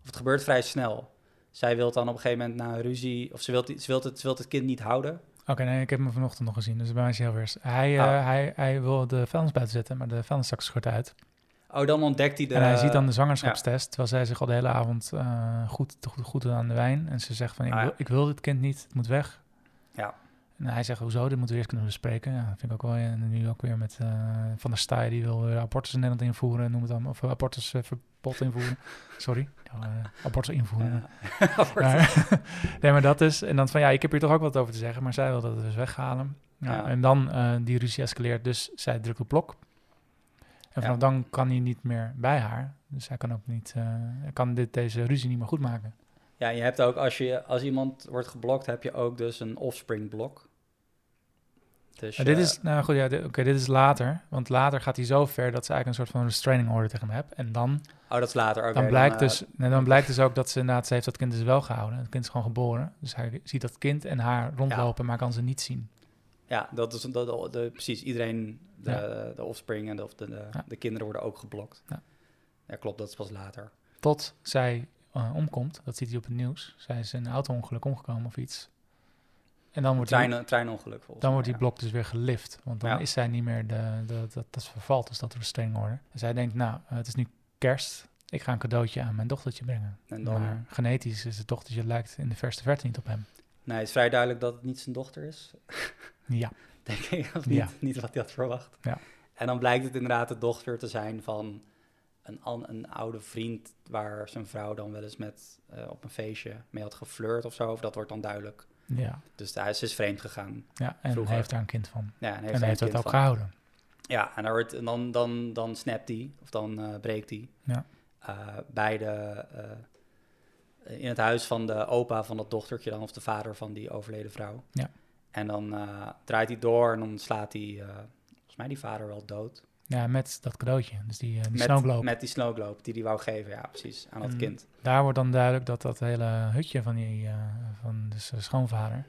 Of het gebeurt vrij snel. Zij wil dan op een gegeven moment na een ruzie... Of ze wil, ze wil, het, ze wil het kind niet houden. Oké, nee, ik heb hem vanochtend nog gezien, dus bij mij is hij heel weer. Hij, eh, Ah. hij, hij wil de vuilnis buiten zetten, maar de vuilniszak schort uit. Oh, dan ontdekt hij de... en hij ziet dan de zwangerschapstest, terwijl zij zich al de hele avond eh, goed, goed, goed aan de wijn. En ze zegt van, ik, Ah, ja. wil, ik wil dit kind niet, het moet weg. Ja. En hij zegt, hoezo, dit moeten we eerst kunnen bespreken. Ja, dat vind ik ook wel. En nu ook weer met eh, Van der Staaij, die wil weer abortus in Nederland invoeren, noem het dan. Of abortusverbod invoeren. Sorry, eh, abortus invoeren. Ja. Nee, maar dat is... En dan van, ja, ik heb hier toch ook wat over te zeggen, maar zij wil dat dus weghalen. Ja. En dan eh, die ruzie escaleert, dus zij drukt op blok. En vanaf Ja. dan kan hij niet meer bij haar. Dus hij kan ook niet... eh, hij kan dit, deze ruzie niet meer goed maken. Ja, je hebt ook, als, je, als iemand wordt geblokt, heb je ook dus een offspring blok. Dus dit je- is, nou goed, ja, oké, dit is later. Want later gaat hij zo ver dat ze eigenlijk een soort van restraining order tegen hem hebben. En dan, Oh, dat is later. dan, blijkt eh, dus, nee, dan blijkt dus ook dat ze inderdaad, ze heeft dat kind dus wel gehouden. Het kind is gewoon geboren. Dus hij ziet dat kind en haar rondlopen, maar kan ze niet zien. Ja, dat is dat, de, de- precies. Iedereen, de, Ja. de offspring en de, of de, de, Ja. de kinderen worden ook geblokt. Ja. Ja. klopt, dat is pas later. Tot zij eh, omkomt. Dat ziet hij op het nieuws. Zij is in een auto-ongeluk omgekomen of iets. En dan wordt, Trein, die, treinongeluk volgens dan wordt die blok dus weer gelift. Want dan is zij niet meer de, de, dat, dat vervalt, dus dat restraining order. En zij denkt, nou, eh, het is nu kerst. Ik ga een cadeautje aan mijn dochtertje brengen. En dan, Maar genetisch is het dochtertje lijkt in de verste verte niet op hem. Nee, het is vrij duidelijk dat het niet zijn dochter is. Ja, Denk ik, of niet, Ja. niet wat hij had verwacht. Ja. En dan blijkt het inderdaad de dochter te zijn van een, een oude vriend... waar zijn vrouw dan wel eens met eh, op een feestje mee had geflirt of zo. Of dat wordt dan duidelijk. ja, Dus hij is, is vreemd gegaan. ja. En Vroeger. hij heeft daar een kind van. Ja, en heeft en hij heeft het kind ook van. gehouden. Ja, en, dan, wordt, en dan, dan, dan snapt hij, of dan eh, breekt hij. Ja. Bij de, eh, in het huis van de opa van dat dochtertje dan, of de vader van die overleden vrouw. Ja. En dan eh, draait hij door en dan slaat hij, eh, volgens mij die vader wel dood. Ja, met dat cadeautje. Dus die, eh, die met, snowglobe. met die snowglobe die hij wou geven, ja precies, aan dat kind. Daar wordt dan duidelijk dat dat hele hutje van die eh, van dus de schoonvader,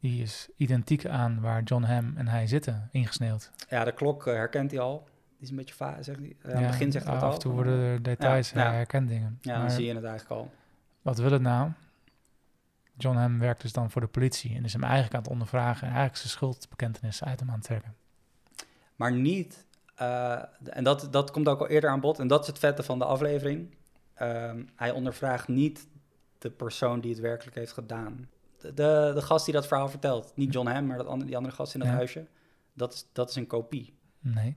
die is identiek aan waar John Ham en hij zitten, ingesneeuwd. Ja, de klok eh, herkent hij al. Die is een beetje vaag, zegt hij. Eh, aan het begin zegt hij af al. en toe worden er details, Ja, ja. dingen. Ja, dan zie je het eigenlijk al. Wat wil het nou? John Ham werkt dus dan voor de politie en is hem eigenlijk aan het ondervragen en eigenlijk zijn schuldbekentenis uit hem aan het trekken. Maar niet, eh, en dat, dat komt ook al eerder aan bod, en dat is het vette van de aflevering. Ehm, hij ondervraagt niet de persoon die het werkelijk heeft gedaan. De, de, de gast die dat verhaal vertelt, niet John Hamm, maar dat andere, die andere gast in dat huisje, dat is, dat is een kopie. Nee.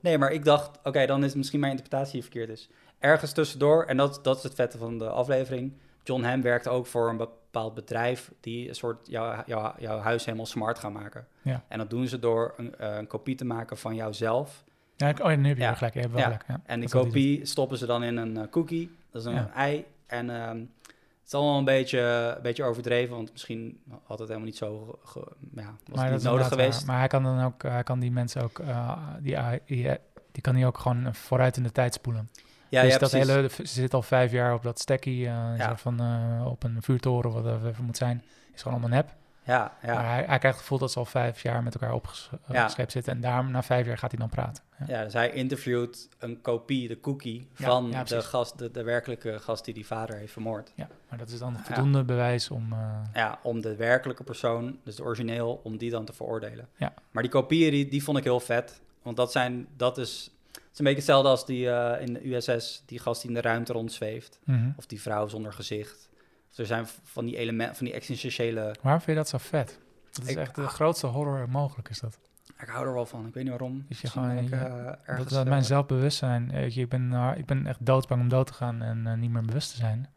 Nee, maar ik dacht, oké, dan is misschien mijn interpretatie die verkeerd is. Ergens tussendoor, en dat, dat is het vette van de aflevering. John Hamm werkt ook voor een bepaald bedrijf die een soort jouw, jouw, jouw huis helemaal smart gaan maken. Ja. En dat doen ze door een, eh, een kopie te maken van jouzelf. Ja, ik, oh, nu heb je Ja. gelijk. Je hebt wel Ja. gelijk. Ja. En die kopie stoppen ze dan in een eh, cookie. Dat is een ei. En ehm, het is allemaal een beetje, een beetje overdreven, want misschien had het helemaal niet zo ge- ja, was Maar het niet nodig geweest. waar. Maar hij kan dan ook, hij kan die mensen ook, eh, die, die, die kan hij ook gewoon vooruit in de tijd spoelen. Ja, dus ja, dat precies. hele, ze zit al vijf jaar op dat stekkie, eh Ja. van eh, op een vuurtoren, wat dat even moet zijn. Is gewoon allemaal nep. Ja, ja. Maar hij, hij krijgt het gevoel dat ze al vijf jaar met elkaar opges- Ja. opgescheept zitten. En daar, na vijf jaar gaat hij dan praten. Ja. ja, dus hij interviewt een kopie, de cookie, Ja, van ja, de, gast, de, de werkelijke gast die die vader heeft vermoord. Ja, maar dat is dan Ja. voldoende bewijs om... eh, Ja, om de werkelijke persoon, dus de origineel, om die dan te veroordelen. Ja. Maar die kopieën, die, die vond ik heel vet. Want dat zijn, dat is, is een beetje hetzelfde als die eh, in de USS, die gast die in de ruimte rondzweeft. Mhm. Of die vrouw zonder gezicht. Of er zijn van die elementen, van die existentiële... Waarom vind je dat zo vet? Dat is Ik- echt de grootste horror mogelijk, is dat. Ik hou er wel van, ik weet niet waarom. Is je gewoon- ik, eh, Dat, ergens, dat eh, mijn zelfbewustzijn, eh, je, ik, ben, ik ben echt doodsbang om dood te gaan en niet meer bewust te zijn.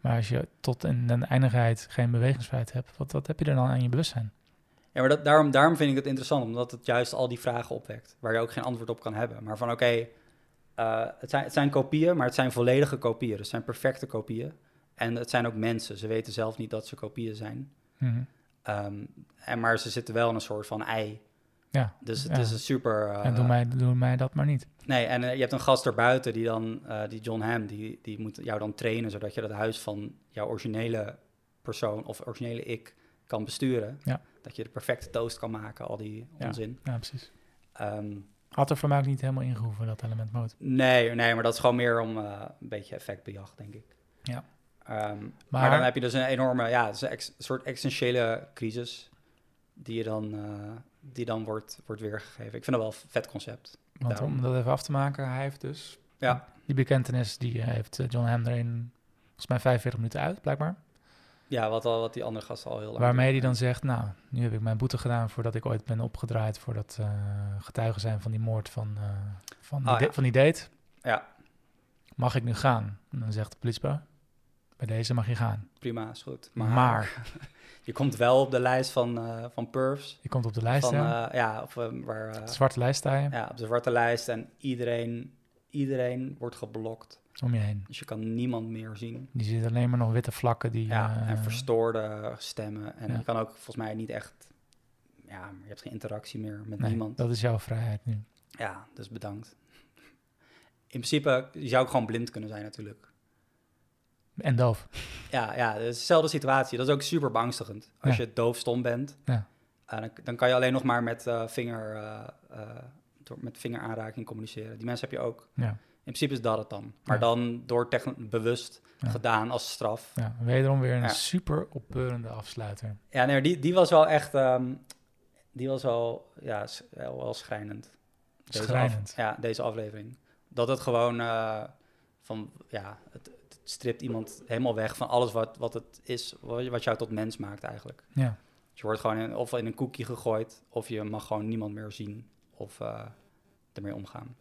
Maar als je tot in de eindigheid geen bewegingsvrijheid hebt, wat, wat heb je er dan aan je bewustzijn? Ja, maar dat, daarom, daarom vind ik het interessant, omdat het juist al die vragen opwekt, waar je ook geen antwoord op kan hebben. Maar van oké, eh, het, zijn, het zijn kopieën, maar het zijn volledige kopieën. Dus het zijn perfecte kopieën. En het zijn ook mensen. Ze weten zelf niet dat ze kopieën zijn. Mhm. Ehm, en, maar ze zitten wel in een soort van ei. Ja, Dus het Ja. is een super... eh, en doe mij, doe mij dat maar niet. Nee, en eh, je hebt een gast erbuiten, die dan, die John Hamm, die, die moet jou dan trainen, zodat je dat huis van jouw originele persoon of originele ik kan besturen. Ja. Dat je de perfecte toast kan maken, al die onzin. Ja, precies. Ehm, Had er voor mij ook niet helemaal ingehoeven, dat element mode. nee, nee, maar dat is gewoon meer om eh, een beetje effectbejag, denk ik. Ja. Ehm, maar, Maar- dan heb je dus een enorme, ja, een ex- soort essentiële crisis die je dan, eh, die dan wordt, wordt weergegeven. Ik vind dat wel een vet concept. Want Daarom. om dat even af te maken, hij heeft dus... Ja. Die bekentenis, die eh, heeft John Hamm erin volgens mij 45 minuten uit, blijkbaar. Ja, wat, al, wat die andere gasten al heel lang Waarmee hij dan zegt, nou, nu heb ik mijn boete gedaan voordat ik ooit ben opgedraaid voor dat eh, getuige zijn van die moord van, eh, van, die Ah, ja. van die date. Ja. Mag ik nu gaan? En dan zegt de politiebouw, bij deze mag je gaan. Prima, is goed. Maar, Maar, je komt wel op de lijst van, eh van Perfs. je komt op de lijst, Van, ja. ja, of, waar, de zwarte lijst sta je, ja, op de zwarte lijst. En iedereen, iedereen wordt geblokt. Om je heen. Dus je kan niemand meer zien. Die ziet alleen maar nog witte vlakken die... Ja, eh, en verstoorde stemmen. En ja. je kan ook volgens mij niet echt... Ja, je hebt geen interactie meer met nee, niemand. dat is jouw vrijheid nu. Ja, dus bedankt. In principe, je zou ook gewoon blind kunnen zijn natuurlijk. En doof. Ja, ja, het is dezelfde situatie. Dat is ook super beangstigend. Als Ja. je doofstom bent, Ja. eh, dan, dan kan je alleen nog maar met, eh, vinger, door, met vingeraanraking communiceren. Die mensen heb je ook. Ja. In principe is dat het dan. Maar Ja. dan door bewust Ja. gedaan als straf. ja, wederom weer een Ja. super opbeurende afsluiter. Ja, nee, die, die was wel echt... ehm, die was wel, ja, wel, wel schrijnend. Deze af- Schrijnend. ja, deze aflevering. Dat het gewoon eh, van, ja, het, het stript iemand helemaal weg van alles wat, wat het is, wat, wat jou tot mens maakt eigenlijk. Ja. Dus je wordt gewoon in, of in een koekje gegooid, of je mag gewoon niemand meer zien of eh, ermee omgaan.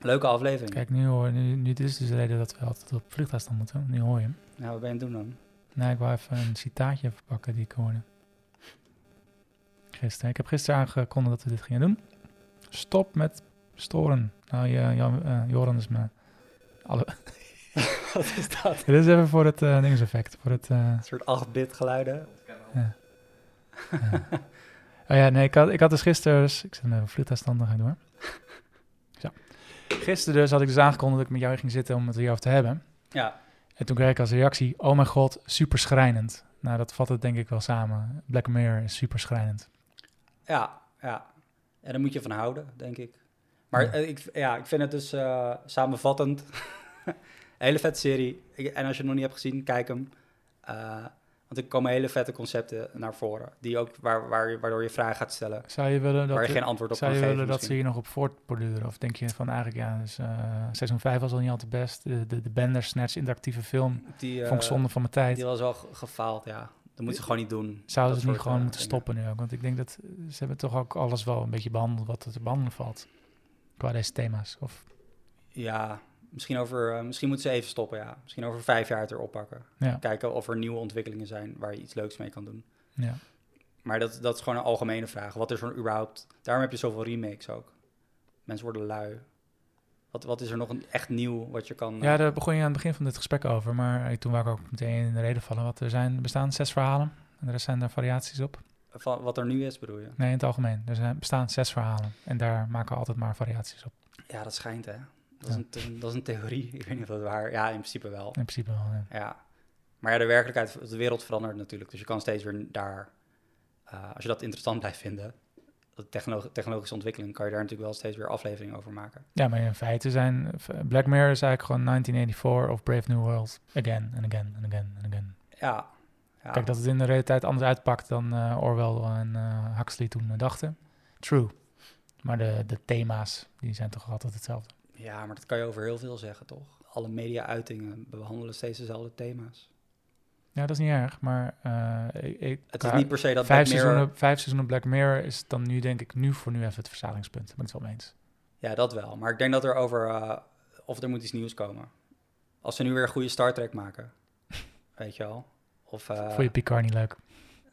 Leuke aflevering. Kijk, nu hoor nu, nu dit is dus de reden dat we altijd op vliegtuigstand moeten. Nu hoor je hem. Nou, wat ben je aan het doen dan? Nou, ik wou even een citaatje even pakken die ik hoorde. Gisteren. Ik heb gisteren aangekondigd dat we dit gingen doen. Stop met storen. Nou, je, Jan, eh, Joran is me... Alle... wat is dat? dit is even voor het uh, dingeseffect. Voor het... eh, Een soort 8-bit geluiden. ja. Ja. Oh ja, nee, ik had, ik had dus gisteren... dus- ik zet hem even op vliegtuigstand, dan ga ik door. Gisteren dus had ik dus aangekondigd dat ik met jou ging zitten om het hierover te hebben. Ja, En toen kreeg ik als reactie, oh mijn god, super schrijnend. Nou, dat vat het denk ik wel samen. Black Mirror is super schrijnend. ja, ja. En daar moet je van houden, denk ik. Maar Ja. eh, ik, ja, ik vind het dus eh, samenvattend. Hele vette serie. En als je het nog niet hebt gezien, kijk hem. Eh, want er komen hele vette concepten naar voren. Die ook, waar, waar, waardoor je vragen gaat stellen. Zou je willen dat, waar je de- geen antwoord op zou kan je willen dat ze hier nog op voortborduren? Of denk je van eigenlijk, ja, dus, eh, seizoen 5 was al niet altijd best. De, de, de Bender Snatch interactieve film Die, eh, vond ik zonde van mijn tijd. die was ge- gefaald, ja. Dat moeten ze gewoon niet doen. Zouden ze niet gewoon eh, moeten dingen. stoppen nu ook? Want ik denk dat ze hebben toch ook alles wel een beetje behandeld wat er te behandelen valt. Qua deze thema's. Of, Ja, misschien, over, eh, misschien moeten ze even stoppen, ja. Misschien over vijf jaar het erop pakken. ja, Kijken of er nieuwe ontwikkelingen zijn waar je iets leuks mee kan doen. ja. Maar dat, dat is gewoon een algemene vraag. Wat is er überhaupt... Daarom heb je zoveel remakes ook. Mensen worden lui. Wat, wat is er nog een, echt nieuw wat je kan... Ja, eh, daar begon je aan het begin van dit gesprek over. Maar eh, toen wou ik ook meteen in de reden vallen. Want er zijn, bestaan zes verhalen. En er zijn daar variaties op. van wat er nu is, bedoel je? Nee, in het algemeen. Er zijn, bestaan zes verhalen. En daar maken we altijd maar variaties op. Ja, dat schijnt, hè. Dat, is, een, dat is een theorie. Ik weet niet of dat waar... Ja, in principe wel. In principe wel, ja. Ja. Maar ja, de werkelijkheid, de wereld verandert natuurlijk. Dus je kan steeds weer daar... eh, als je dat interessant blijft vinden... De technolo- technologische ontwikkeling... kan je daar natuurlijk wel steeds weer afleveringen over maken. Ja, maar in feite zijn... Black Mirror is eigenlijk gewoon 1984 of Brave New World. Again and again and again and again. Ja. ja. Kijk, dat het in de realiteit anders uitpakt dan eh, Orwell en eh, Huxley toen dachten. True. Maar de, de thema's, die zijn toch altijd hetzelfde. Ja, maar dat kan je over heel veel zeggen, toch? Alle media-uitingen behandelen steeds dezelfde thema's. Ja, dat is niet erg, maar eh, ik, Het is niet per se dat vijf, Black Mirror... seizoenen, vijf seizoenen Black Mirror is dan nu denk ik nu voor nu even het versalingspunt. Ben ik het wel mee eens. Ja, dat wel. Maar ik denk dat er over... eh, of er moet iets nieuws komen. Als ze nu weer een goede Star Trek maken. weet je wel? Of... eh, Vond je Picard niet leuk?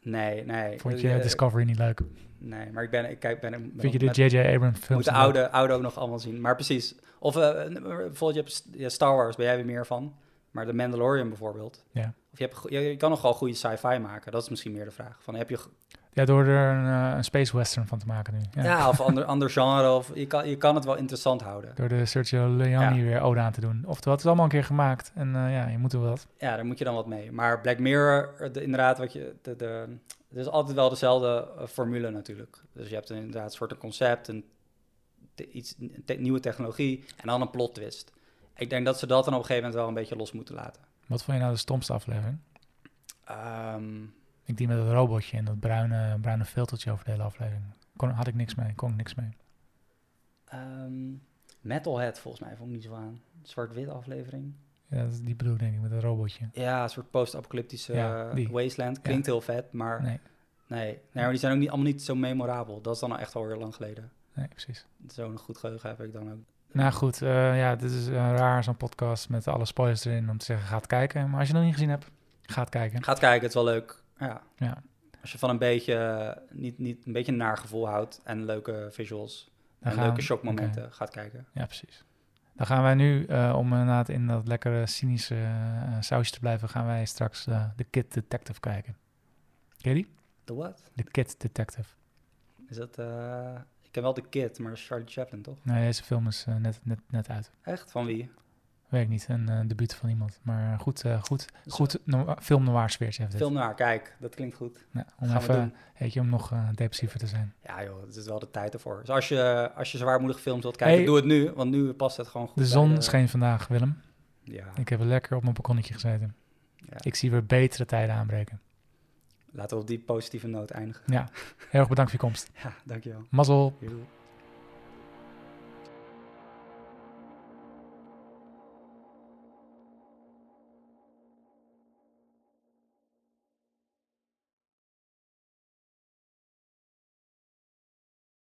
Nee, nee. Vond je Eh, Discovery niet leuk? Nee, maar ik ben... Ik kijk, ben, ben Vind je de J.J. Abrams moet films de leuk? oude, oude ook nog allemaal zien. Maar precies. Of eh, bijvoorbeeld, je hebt ja, Star Wars, ben jij weer meer van. Maar de Mandalorian bijvoorbeeld. Ja. Of je, hebt, je, je kan nog wel goede sci-fi maken. Dat is misschien meer de vraag. Van, heb je, Ja, door er een, eh, een space western van te maken nu. Ja. ja. of ander, ander genre. Of je, kan, je kan het wel interessant houden. Door de Sergio Leone weer ode aan te doen. Oftewel, het is allemaal een keer gemaakt. En eh, ja, je moet er wat. Ja, daar moet je dan wat mee. Maar Black Mirror, de, inderdaad, wat je, de, de, het is altijd wel dezelfde eh, formule natuurlijk. Dus je hebt een, inderdaad een soort een concept, een, te- iets, een te- nieuwe technologie en dan een plot twist. Ik denk dat ze dat dan op een gegeven moment wel een beetje los moeten laten. Wat vond je nou de stomste aflevering? Ehm, Ik die met het robotje en dat bruine, bruine filtertje over de hele aflevering. Kon, had ik niks mee, kon ik niks mee. ehm, Metalhead volgens mij vond ik niet zo aan. Zwart-wit aflevering. Ja, dat is die bedoel ik denk ik, met het robotje. Ja, een soort post-apocalyptische Ja, wasteland. Klinkt heel vet, maar nee. Nee, Nee, maar die zijn ook niet, allemaal niet zo memorabel. Dat is dan al echt alweer lang geleden. nee, precies. Zo'n goed geheugen heb ik dan ook. Nou goed, eh, ja, dit is eh, raar zo'n podcast met alle spoilers erin om te zeggen, ga het kijken. Maar als je het nog niet gezien hebt, ga het kijken. Gaat kijken, het is wel leuk. Ja. Ja. Als je van een beetje, eh, niet, niet, een beetje een naar gevoel houdt en leuke visuals Dan en gaan- leuke shockmomenten, gaat kijken. Ja, precies. Dan gaan wij nu, eh, om inderdaad in dat lekkere cynische eh, sausje te blijven, gaan wij straks eh The Kid Detective kijken. Ken je die? The what? The Kid Detective. Is dat, eh, ik ken wel de Kid, maar dat is Charlie Chaplin, toch? Nee, deze film is net, net, net uit. Echt? Van wie? Weet ik niet, een eh, debuut van iemand. Maar eh, goed, eh, goed, Dus, goed no film noir sfeertje heeft dit. Film naar, kijk, dat klinkt goed. Ja, om Gaan we even, weet je, om nog eh, depressiever te zijn. Ja joh, het is wel de tijd ervoor. Dus als je, als je zwaarmoedige films wilt kijken, Hey. doe het nu, want nu past het gewoon goed De zon de- scheen vandaag, Willem. Ja, Ik heb lekker op mijn balkonnetje gezeten. ja. Ik zie weer betere tijden aanbreken. Laten we op die positieve noot eindigen. Ja, heel erg bedankt voor je komst. Ja, dankjewel. Mazzel. Joe.